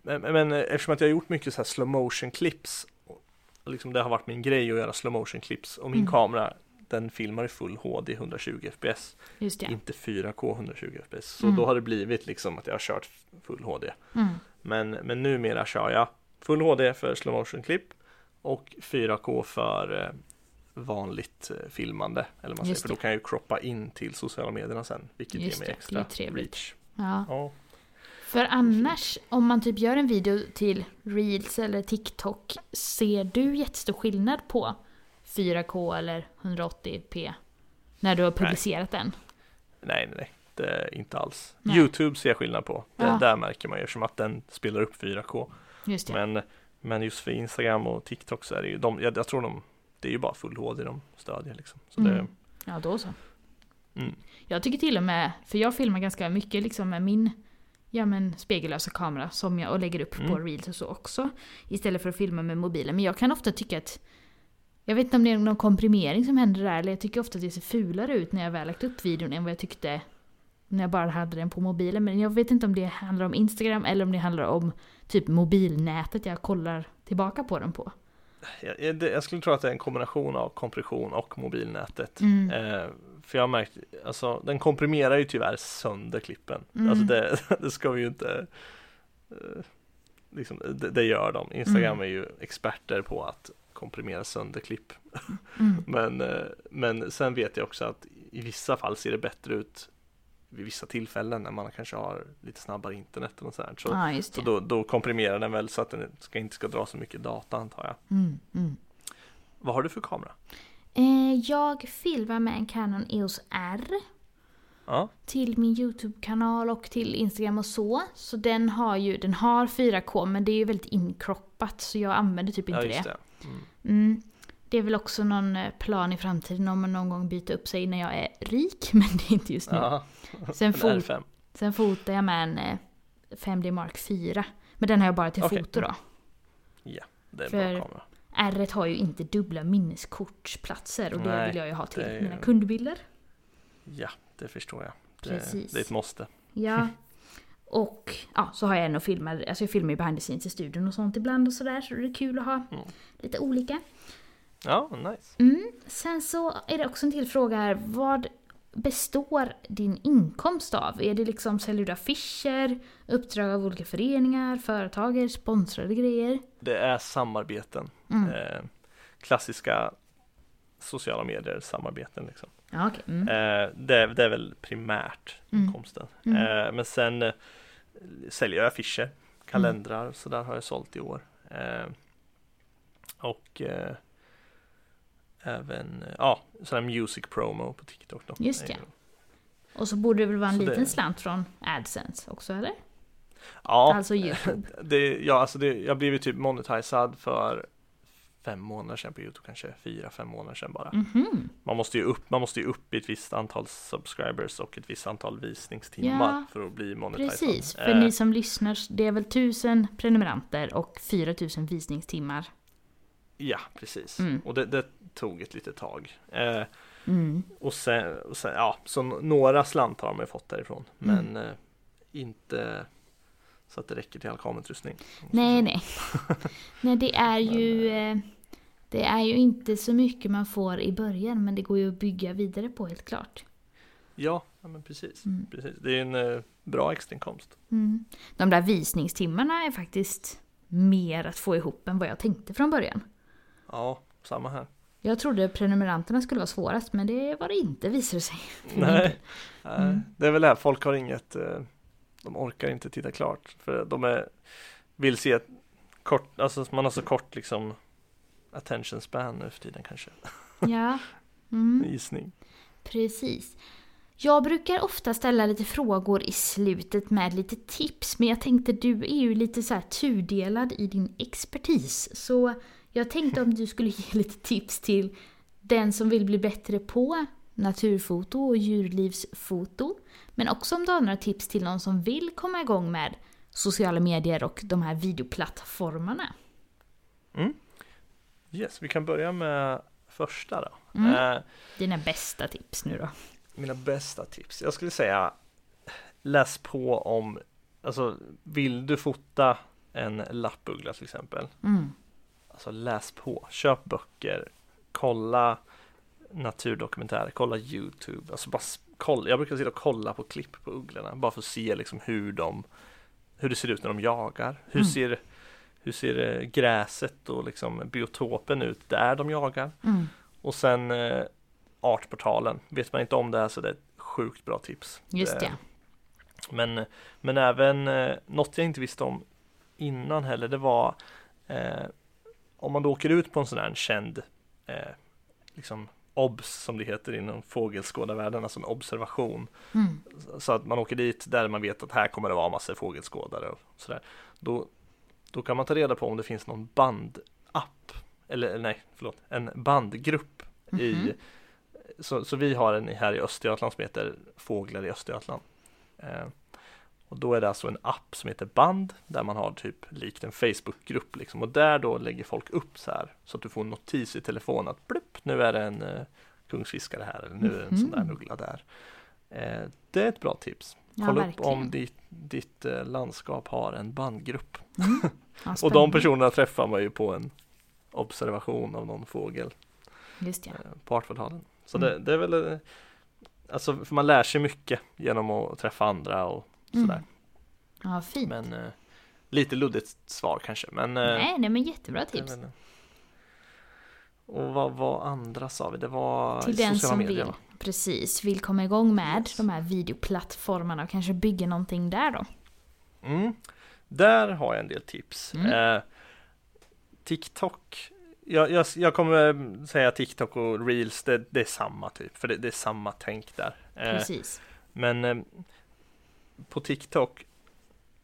Speaker 2: men, men eftersom att jag har gjort mycket så här slow motion clips liksom det har varit min grej att göra slow motion clips och min
Speaker 1: Mm.
Speaker 2: kamera den filmar i full HD 120 fps, inte 4K 120 fps. Så
Speaker 1: Mm.
Speaker 2: då har det blivit liksom att jag har kört full HD.
Speaker 1: Mm.
Speaker 2: Men, men numera kör jag full HD för slow motion klipp och 4K för eh, vanligt eh, filmande. Eller man säger, för då kan jag ju croppa in till sociala medierna sen, vilket
Speaker 1: Just
Speaker 2: ger mig
Speaker 1: det, det är
Speaker 2: extra
Speaker 1: trevligt.
Speaker 2: reach.
Speaker 1: Ja.
Speaker 2: Ja.
Speaker 1: För annars, om man typ gör en video till Reels eller TikTok, ser du jättestor skillnad på 4K eller 180p? När du har publicerat den?
Speaker 2: Nej, nej, nej. Det inte alls.
Speaker 1: Nej.
Speaker 2: Youtube ser jag skillnad på. Det,
Speaker 1: Ja.
Speaker 2: Där märker man ju som att den spelar upp 4K.
Speaker 1: Just.
Speaker 2: Men, men just för Instagram och TikTok så är det ju, de, jag, jag tror de, det är ju bara full HD de stödjer liksom. Så
Speaker 1: Mm.
Speaker 2: det,
Speaker 1: Ja, då så.
Speaker 2: mm.
Speaker 1: Jag tycker till och med, för jag filmar ganska mycket liksom med min ja, men spegellösa kamera som jag, och lägger upp på
Speaker 2: Mm.
Speaker 1: reels och så också. Istället för att filma med mobilen. Men jag kan ofta tycka att jag vet inte om det är någon komprimering som händer där, eller jag tycker ofta att det ser fulare ut när jag väl lagt upp videon än vad jag tyckte när jag bara hade den på mobilen. Men jag vet inte om det handlar om Instagram eller om det handlar om typ mobilnätet jag kollar tillbaka på den på.
Speaker 2: jag, jag skulle tro att det är en kombination av kompression och mobilnätet.
Speaker 1: Mm.
Speaker 2: Eh, för jag har märkt, alltså den komprimerar ju tyvärr sönder klippen.
Speaker 1: Mm.
Speaker 2: Alltså det, det ska vi ju inte eh, liksom, det, det gör de. Instagram
Speaker 1: Mm.
Speaker 2: är ju experter på att komprimera sönder klipp.
Speaker 1: Mm.
Speaker 2: Men, eh, men sen vet jag också att i vissa fall ser det bättre ut vid vissa tillfällen när man kanske har lite snabbare internet och sådär. Så,
Speaker 1: just
Speaker 2: så då, då komprimerar den väl så att den ska, inte ska dra så mycket data antar jag.
Speaker 1: Mm, mm.
Speaker 2: Vad har du för kamera?
Speaker 1: Eh, jag filmar med en Canon EOS R.
Speaker 2: Ja,
Speaker 1: till min YouTube-kanal och till Instagram och så. Så den har ju, den har 4K men det är ju väldigt inkroppat så jag använder typ inte
Speaker 2: ja
Speaker 1: det.
Speaker 2: det. Mm.
Speaker 1: Mm. Det är väl också någon eh, plan i framtiden om man någon gång byter upp sig när jag är rik, men det är inte just nu.
Speaker 2: Ja,
Speaker 1: Sen,
Speaker 2: en
Speaker 1: fot,
Speaker 2: R5.
Speaker 1: sen fotar jag med en eh, 5D Mark 4. Men den har jag bara till
Speaker 2: Okej.
Speaker 1: foto då.
Speaker 2: Det är en
Speaker 1: För-
Speaker 2: bra kamera.
Speaker 1: R har ju inte dubbla minneskortsplatser och det
Speaker 2: Nej,
Speaker 1: vill jag ju ha till
Speaker 2: ju-
Speaker 1: mina kundbilder.
Speaker 2: Ja, det förstår jag. Det,
Speaker 1: Precis.
Speaker 2: det är ett måste.
Speaker 1: Ja. Och ja, så har jag en och filmar, alltså jag filmar ju behind the scenes i studion och sånt ibland och sådär så det är kul att ha
Speaker 2: Mm.
Speaker 1: lite olika.
Speaker 2: Ja, nice.
Speaker 1: Mm. Sen så är det också en till fråga här, vad består din inkomst av? Är det liksom säljer du affischer, uppdrag av olika föreningar, företag, sponsrade grejer?
Speaker 2: Det är samarbeten.
Speaker 1: Mm.
Speaker 2: Eh, klassiska sociala medier samarbeten liksom.
Speaker 1: Ja, okej. Mm.
Speaker 2: Eh, det, det är väl primärt
Speaker 1: Mm.
Speaker 2: inkomsten.
Speaker 1: Mm.
Speaker 2: Eh, men sen eh, säljer jag affischer, kalendrar, så där har jag sålt i år. Eh, och eh, även, ja, sån här music promo på TikTok då.
Speaker 1: Just det. Och så borde det väl vara en
Speaker 2: Så
Speaker 1: liten
Speaker 2: det-
Speaker 1: slant från AdSense också, eller?
Speaker 2: Ja,
Speaker 1: Alltså YouTube.
Speaker 2: det, ja alltså det, jag blev ju typ monetizad för fem månader sedan på Youtube kanske, fyra, fem månader sedan bara.
Speaker 1: Mhm.
Speaker 2: Man måste ju upp, man måste ju upp i ett visst antal subscribers och ett visst antal visningstimmar
Speaker 1: Ja,
Speaker 2: för att bli monetizad.
Speaker 1: Precis, för
Speaker 2: Eh,
Speaker 1: ni som lyssnar, det är väl tusen prenumeranter och 4000 visningstimmar.
Speaker 2: Ja, precis.
Speaker 1: Mm.
Speaker 2: Och det, det tog ett litet tag. Eh,
Speaker 1: Mm.
Speaker 2: och, sen, och sen, ja, så några slantar har man fått därifrån.
Speaker 1: Mm.
Speaker 2: Men eh, inte så att det räcker till all kamerautrustning.
Speaker 1: Nej, nej. nej, det är ju... eh, Det är ju inte så mycket man får i början, men det går ju att bygga vidare på helt klart.
Speaker 2: Ja, ja men precis.
Speaker 1: Mm.
Speaker 2: precis. Det är en eh, bra extrainkomst.
Speaker 1: Mm. De där visningstimmarna är faktiskt mer att få ihop än vad jag tänkte från början.
Speaker 2: Ja, samma här.
Speaker 1: Jag trodde prenumeranterna skulle vara svårast, men det var det inte visade det sig.
Speaker 2: Nej,
Speaker 1: Mm.
Speaker 2: det är väl det här, folk har inget, eh, de orkar inte titta klart. För de är, vill se kort, alltså man har så kort liksom attention span nu för tiden kanske.
Speaker 1: Ja. Mm.
Speaker 2: Gissning.
Speaker 1: Precis. Jag brukar ofta ställa lite frågor i slutet med lite tips, men jag tänkte du är ju lite så här tudelad i din expertis. Så jag tänkte om du skulle ge lite tips till den som vill bli bättre på naturfoto och djurlivsfoto. Men också om du har några tips till någon som vill komma igång med sociala medier och de här videoplattformarna.
Speaker 2: Yes, vi kan börja med första då.
Speaker 1: Mm.
Speaker 2: Eh,
Speaker 1: Dina bästa tips nu då.
Speaker 2: mina bästa tips. Jag skulle säga läs på om, alltså vill du fota en lappuggla till exempel.
Speaker 1: Mm.
Speaker 2: Alltså läs på, köp böcker, kolla naturdokumentärer, kolla Youtube, alltså bara kolla, jag brukar sitta och kolla på klipp på ugglorna bara för att se liksom hur de hur det ser ut när de jagar, hur
Speaker 1: Mm.
Speaker 2: ser hur ser eh, gräset och liksom biotopen ut där de jagar
Speaker 1: Mm.
Speaker 2: och sen eh, Artportalen, vet man inte om det här så det är ett sjukt bra tips.
Speaker 1: Just
Speaker 2: Det-
Speaker 1: det.
Speaker 2: Men, men även eh, något jag inte visste om innan heller, det var eh, om man då åker ut på en sån här känd eh, liksom obs som det heter inom fågelskådarvärlden, alltså en observation.
Speaker 1: Mm.
Speaker 2: Så att man åker dit där man vet att här kommer det vara massor fågelskådare och sådär. Då, då kan man ta reda på om det finns någon bandapp, eller nej, förlåt, en bandgrupp i
Speaker 1: Mhm.
Speaker 2: så, så vi har en här i Östergötland som heter Fåglar i Östergötland. Eh, och då är det alltså en app som heter Band där man har typ likt en Facebookgrupp liksom och där då lägger folk upp så här så att du får en notis i telefon att plupp, nu är det en eh, kungsfiskare här eller nu är det en sån där
Speaker 1: Mhm.
Speaker 2: uggla där. Eh, det är ett bra tips.
Speaker 1: Ja,
Speaker 2: Kolla upp
Speaker 1: verkligen.
Speaker 2: om ditt, ditt eh, landskap har en bandgrupp.
Speaker 1: Mm. Ja,
Speaker 2: Och de personerna träffar man ju på en observation av någon fågel
Speaker 1: Just ja.
Speaker 2: eh, på Artportalen. Så
Speaker 1: Mm.
Speaker 2: det, det är väl eh, Alltså för man lär sig mycket genom att träffa andra och sådär.
Speaker 1: Mm. Ja, fint.
Speaker 2: Men eh, lite luddigt svar kanske. Men, eh,
Speaker 1: nej, nej, men jättebra tips.
Speaker 2: väl- Och vad var andra sa vi? Det var
Speaker 1: Till den som
Speaker 2: medier
Speaker 1: vill,
Speaker 2: va?
Speaker 1: precis, vill komma igång med
Speaker 2: Yes.
Speaker 1: de här videoplattformarna och kanske bygga någonting där då.
Speaker 2: Mm. Där har jag en del tips.
Speaker 1: Mm.
Speaker 2: Eh, TikTok jag, jag, jag kommer säga TikTok och Reels, det, det är samma typ, för det, det är samma tänk där. Eh,
Speaker 1: Precis.
Speaker 2: Men eh, på TikTok,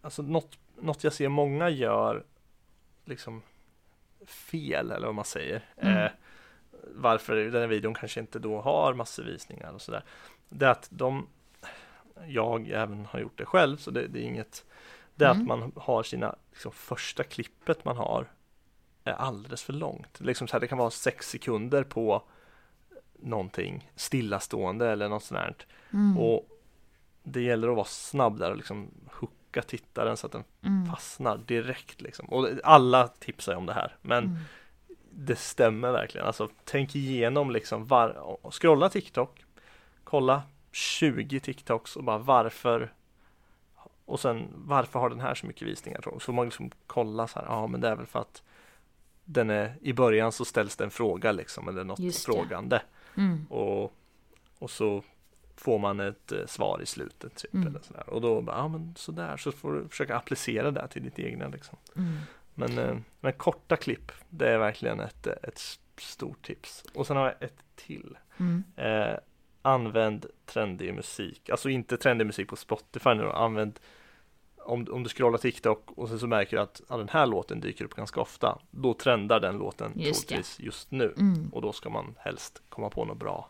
Speaker 2: alltså något, något jag ser många gör liksom fel eller vad man säger.
Speaker 1: Mm.
Speaker 2: Eh, varför den här videon kanske inte då har massor visningar och sådär. Det är att de, jag även har gjort det själv så det, det är inget, det är
Speaker 1: Mm.
Speaker 2: att man har sina, liksom första klippet man har är alldeles för långt. Liksom så här, det kan vara sex sekunder på någonting stillastående eller något sånt.
Speaker 1: Mm.
Speaker 2: Och det gäller att vara snabb där och liksom hooka tittaren så att den
Speaker 1: Mm.
Speaker 2: fastnar direkt liksom. Och alla tipsar ju om det här, men
Speaker 1: Mm.
Speaker 2: det stämmer verkligen. Alltså tänk igenom liksom var, scrolla TikTok, kolla 20 TikToks och bara varför och sen varför har den här så mycket visningar? Så får man liksom kolla så här, ja men det är väl för att den är i början så ställs det en fråga liksom eller något
Speaker 1: Just
Speaker 2: frågande
Speaker 1: Mm.
Speaker 2: och, och så får man ett eh, svar i slutet typ
Speaker 1: Mm.
Speaker 2: eller sådär. och då bara, ja men sådär så får du försöka applicera det till ditt egna liksom.
Speaker 1: Mm.
Speaker 2: Men, eh, men korta klipp, det är verkligen ett, ett stort tips. Och sen har jag ett till.
Speaker 1: Mm.
Speaker 2: Eh, använd trendig musik, alltså inte trendig musik på Spotify nu, använd om, om du scrollar TikTok och sen så märker du att ja, den här låten dyker upp ganska ofta, då trendar den låten
Speaker 1: Just
Speaker 2: troligtvis just nu.
Speaker 1: Mm.
Speaker 2: Och då ska man helst komma på något bra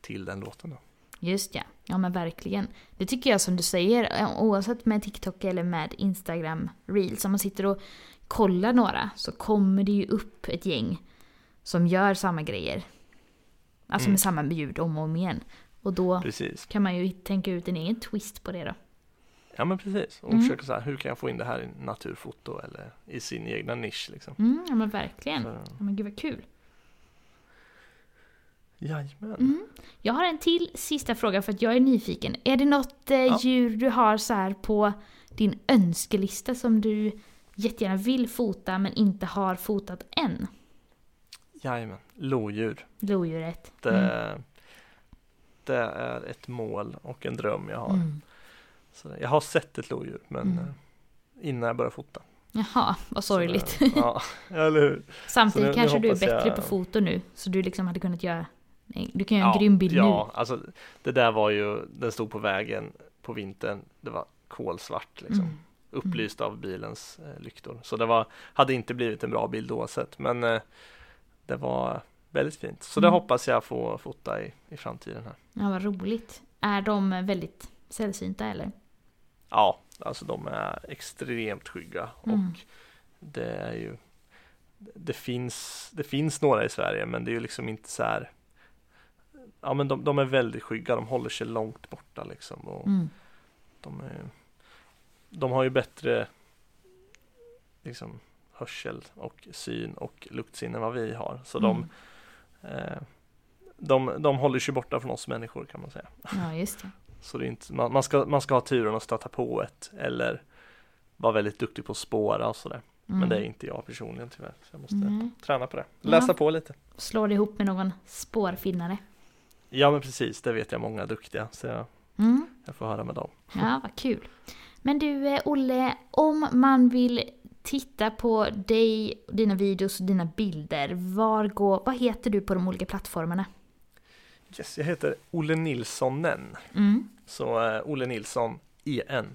Speaker 2: till den låten. Då.
Speaker 1: Just ja, ja men verkligen. Det tycker jag som du säger, oavsett med TikTok eller med Instagram Reels, om man sitter och kollar några så kommer det ju upp ett gäng som gör samma grejer. Alltså
Speaker 2: Mm.
Speaker 1: med samma ljud om och om igen. Och då
Speaker 2: Precis.
Speaker 1: kan man ju tänka ut en egen twist på det då.
Speaker 2: Ja men precis. Och
Speaker 1: Mm.
Speaker 2: försöka så här, hur kan jag få in det här i naturfoto eller i sin egna nisch liksom.
Speaker 1: Mm, ja men verkligen.
Speaker 2: Så,
Speaker 1: Ja, men gud vad kul.
Speaker 2: Jajamän.
Speaker 1: Mm. Jag har en till sista fråga för att jag är nyfiken. Är det något eh,
Speaker 2: Ja.
Speaker 1: djur du har så här på din önskelista som du jättegärna vill fota men inte har fotat än?
Speaker 2: Jajamän. Lodjur.
Speaker 1: Lodjuret.
Speaker 2: Det,
Speaker 1: Mm.
Speaker 2: det är ett mål och en dröm jag har.
Speaker 1: Mm.
Speaker 2: Så jag har sett ett lodjur men
Speaker 1: Mm.
Speaker 2: eh, innan jag började fota.
Speaker 1: Jaha, vad
Speaker 2: Så
Speaker 1: sorgligt.
Speaker 2: det- Ja, eller hur?
Speaker 1: Samtidigt
Speaker 2: så nu- nu
Speaker 1: kanske du är bättre
Speaker 2: jag-
Speaker 1: på foto nu. Så du liksom hade kunnat göra... Du kan göra en
Speaker 2: Ja,
Speaker 1: grym bild
Speaker 2: ja, alltså det där var ju, den stod på vägen på vintern. Det var kolsvart
Speaker 1: nu.
Speaker 2: liksom.
Speaker 1: Mm.
Speaker 2: upplyst av bilens eh, lyktor. Så det var, hade inte blivit en bra bild oavsett, men eh, det var väldigt fint. Så det
Speaker 1: Mm.
Speaker 2: hoppas jag få fota i, i framtiden här.
Speaker 1: Ja, vad roligt. Är de väldigt sällsynta eller?
Speaker 2: Ja, alltså de är extremt skygga
Speaker 1: Mm.
Speaker 2: och det är ju det finns, det finns några i Sverige men det är ju liksom inte så här Ja men de, de är väldigt skygga, de håller sig långt borta liksom och
Speaker 1: Mm.
Speaker 2: de, är, de har ju bättre liksom hörsel och syn och luktsinne än vad vi har så de
Speaker 1: Mm.
Speaker 2: eh, de, de håller sig borta från oss människor kan man säga.
Speaker 1: Ja, just det.
Speaker 2: Så det är inte, man, man, ska, man ska ha turen att stöta på ett eller vara väldigt duktig på att spåra och sådär.
Speaker 1: Mm.
Speaker 2: Men det är inte jag personligen tyvärr. Så jag måste
Speaker 1: Nej.
Speaker 2: träna på det.
Speaker 1: Ja.
Speaker 2: Läsa på lite.
Speaker 1: Slår det ihop med någon spårfinnare.
Speaker 2: Ja men precis, det vet jag många duktiga. Så jag,
Speaker 1: Mm.
Speaker 2: jag får höra med dem.
Speaker 1: Ja, vad kul. Men du eh, Olle, om man vill titta på dig, dina videos och dina bilder, var går, vad heter du på de olika plattformarna?
Speaker 2: Yes, jag heter Olle Nilssonen.
Speaker 1: Mm.
Speaker 2: Så eh, Olle Nilsson EN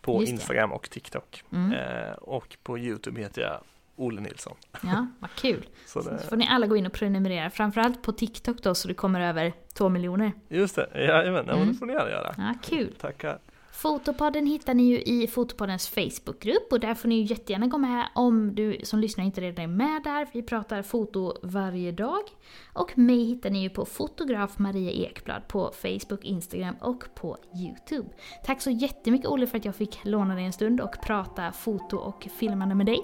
Speaker 2: på
Speaker 1: Just det.
Speaker 2: Instagram och TikTok.
Speaker 1: Mm.
Speaker 2: Eh, och på Youtube heter jag Olle Nilsson.
Speaker 1: Ja, vad kul.
Speaker 2: Så
Speaker 1: Så
Speaker 2: det,
Speaker 1: får ni alla gå in och prenumerera, framförallt på TikTok då så det kommer över två miljoner.
Speaker 2: just det, jajamän, ja,
Speaker 1: Mm.
Speaker 2: det får ni gärna göra.
Speaker 1: Ja, kul.
Speaker 2: Tackar.
Speaker 1: Fotopodden hittar ni ju i Fotopoddens Facebookgrupp och där får ni ju jättegärna gå med om du som lyssnar inte redan är med där. Vi pratar foto varje dag. Och mig hittar ni ju på fotograf Maria Ekblad på Facebook, Instagram och på Youtube. Tack så jättemycket Olle för att jag fick låna dig en stund och prata foto och filmande med dig.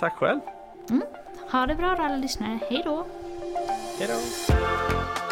Speaker 2: Tack själv.
Speaker 1: Ha det bra då alla lyssnare, hej då!
Speaker 2: Hej då.